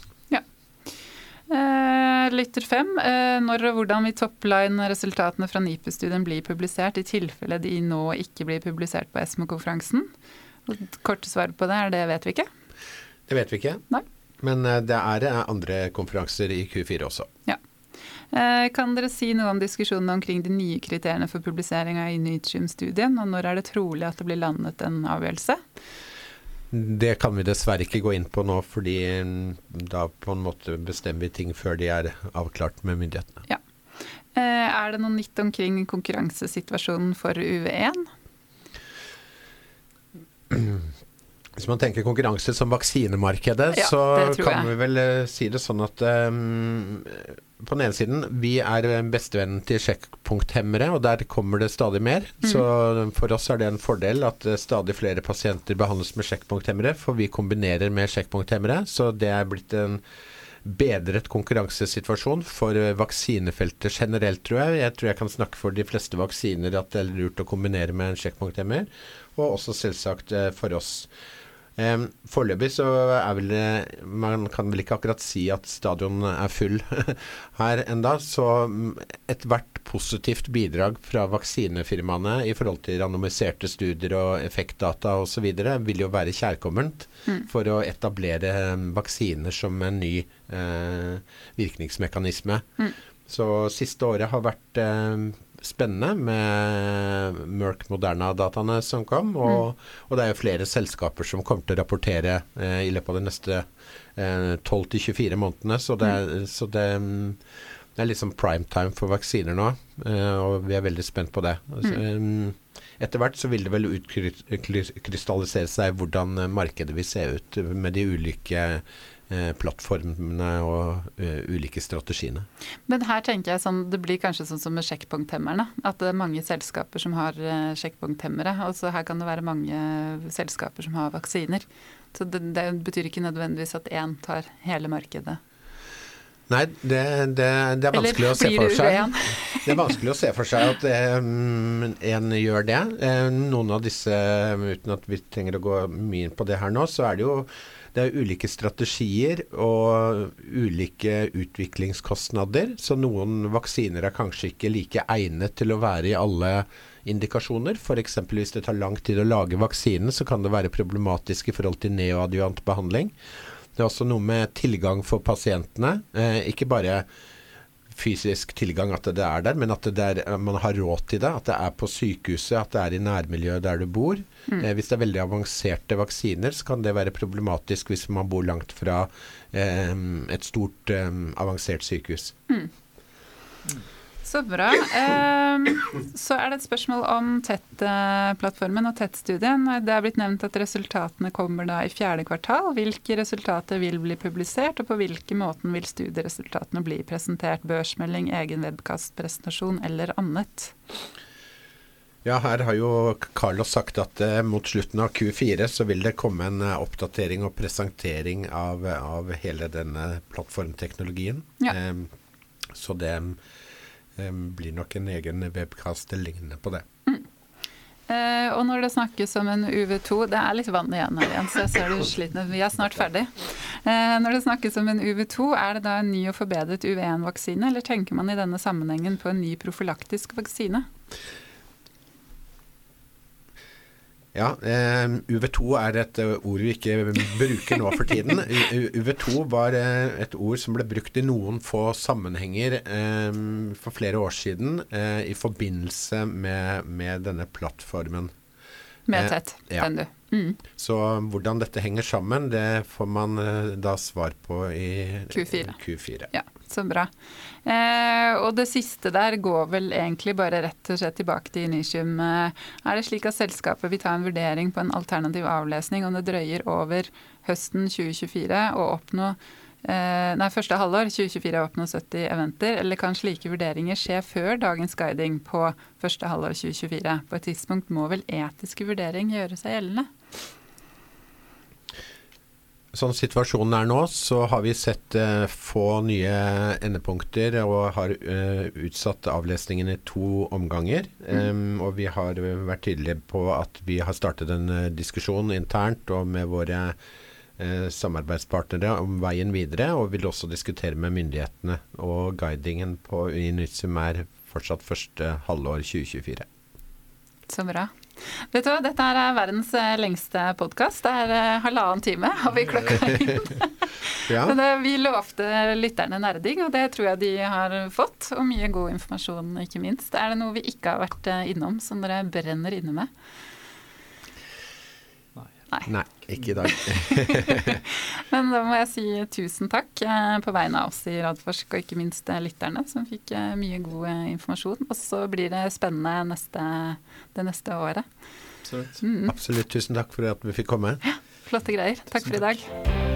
Eh, lytter fem. Eh, når og hvordan vil topline-resultatene fra NIPU-studien bli publisert, i tilfelle de nå ikke blir publisert på ESMO-konferansen? Korte svar på det er det vet vi ikke. Det vet vi ikke, Nei. men eh, det er eh, andre konferanser i Q4 også. Ja. kan dere si noe om diskusjonene omkring de nye kriteriene for publisering av Initium-studien, og når er det trolig at det blir landet en avgjørelse? Det kan vi dessverre ikke gå inn på nå, fordi mm, da på en måte bestemmer vi ting før de er avklart med myndighetene. Ja. er det noe nytt omkring konkurransesituasjonen for UV1? Hvis man tenker konkurranse som vaksinemarkedet, Ja, så kan jeg. vi vel eh, si det sånn at um, på den ene siden, vi er bestevennen til sjekkpunkthemmere, og der kommer det stadig mer. Mm. Så for oss er det en fordel at eh, stadig flere pasienter behandles med sjekkpunkthemmere, for vi kombinerer med sjekkpunkthemmere. Så det er blitt en bedret konkurransesituasjon for eh, vaksinefeltet generelt, tror jeg. Jeg tror jeg kan snakke for de fleste vaksiner at det er lurt å kombinere med en sjekkpunkthemmer, og også selvsagt eh, for oss. Um, Foreløpig så er vel Man kan vel ikke akkurat si at stadion er full her enda, så mm, ethvert positivt bidrag fra vaksinefirmaene i forhold til randomiserte studier og effektdata osv. vil jo være kjærkomment Mm. for å etablere vaksiner som en ny eh, virkningsmekanisme. Mm. Så siste året har vært eh, spennende med Merck Moderna-dataene som kom. Og, og det er jo flere selskaper som kommer til å rapportere eh, i løpet av de neste eh, 12-24 månedene. Så det, er, så det, mm, det er liksom prime time for vaksiner nå, eh, og vi er veldig spent på det. Altså, mm, etter hvert så vil det vel utkrystallisere seg hvordan eh, markedet vil se ut med de ulike eh, plattformene og eh, ulike strategiene. Men her tenker jeg sånn, det blir kanskje sånn som med sjekkpunkthemmerne. At det er mange selskaper som har eh, sjekkpunkthemmere. Og så her kan det være mange selskaper som har vaksiner. Så det, det betyr ikke nødvendigvis at én tar hele markedet. Nei, det, det, det er vanskelig å se for seg. Det er vanskelig å se for seg at um, en gjør det. Eh, noen av disse, uten at vi trenger å gå mye inn på det her nå, så er det jo det er ulike strategier og ulike utviklingskostnader. Så noen vaksiner er kanskje ikke like egnet til å være i alle indikasjoner. F.eks. hvis det tar lang tid å lage vaksinen, så kan det være problematisk i forhold til neoadjuvant behandling. Det er også noe med tilgang for pasientene. Eh, ikke bare fysisk tilgang, at det er der, men at det er, man har råd til det. At det er på sykehuset, at det er i nærmiljøet der du bor. Eh, hvis det er veldig avanserte vaksiner, så kan det være problematisk hvis man bor langt fra eh, et stort eh, avansert sykehus. Så bra. Så er det et spørsmål om TET-plattformen og TET-studien. Det er blitt nevnt at resultatene kommer da i fjerde kvartal. Hvilke resultater vil bli publisert, og på hvilken måten vil studieresultatene bli presentert? Børsmelding, egen webkastpresentasjon eller annet? Ja, her har jo Carlos sagt at eh, mot slutten av Q4 så vil det komme en eh, oppdatering og presentering av, av hele denne plattformteknologien. Ja. Så det em, blir nok en egen webcast lignende på det. Eh, og når det snakkes om en UV2 Det er litt vann igjen her, Jens. Jeg ser du sliten. Vi er snart ferdig. Eh, når det snakkes om en UV2, er det da en ny og forbedret UV1-vaksine, eller tenker man i denne sammenhengen på en ny profylaktisk vaksine? Ja, eh, UV2 er et eh, ord vi ikke bruker nå for tiden. U- U- UV2 var eh, et ord som ble brukt i noen få sammenhenger eh, for flere år siden eh, i forbindelse med, med denne plattformen. Med tett, ja. den du. Mm. Så hvordan dette henger sammen, det får man da svar på i Q4. Q4. Ja, så bra. Eh, og det siste der går vel egentlig bare rett og slett tilbake til Initium. Eh, er det slik at selskapet vil ta en vurdering på en alternativ avlesning om det drøyer over høsten 2024 å oppnå eh, Nei, første halvår 2024 å oppnå 70 eventer, eller kan slike vurderinger skje før dagens guiding på første halvår 2024? På et tidspunkt må vel etiske vurdering gjøre seg gjeldende? Sånn situasjonen er nå, så har vi sett uh, få nye endepunkter og har uh, utsatt avlesningen i to omganger. Um, og vi har vært tydelige på at vi har startet en uh, diskusjon internt og med våre samarbeidspartnere om veien videre, og vil også diskutere med myndighetene. Og guidingen på Unitsum er fortsatt første halvår 2024. Så bra. Vet du hva, dette er verdens eh, lengste podkast. Det er eh, halvannen time, har vi klokka inn. ja. Men eh, vi lovte lytterne nerding, og det tror jeg de har fått. Og mye god informasjon, ikke minst. Er det noe vi ikke har vært innom, som dere brenner inne med? Nei. Nei, ikke i dag. Men da må jeg si tusen takk eh, på vegne av oss i Radforsk, og ikke minst eh, lytterne, som fikk eh, mye god informasjon. Og så blir det spennende neste, det neste året. Absolutt. Mm. Absolutt. Tusen takk for at vi fikk komme. Ja, flotte greier. Takk for i dag.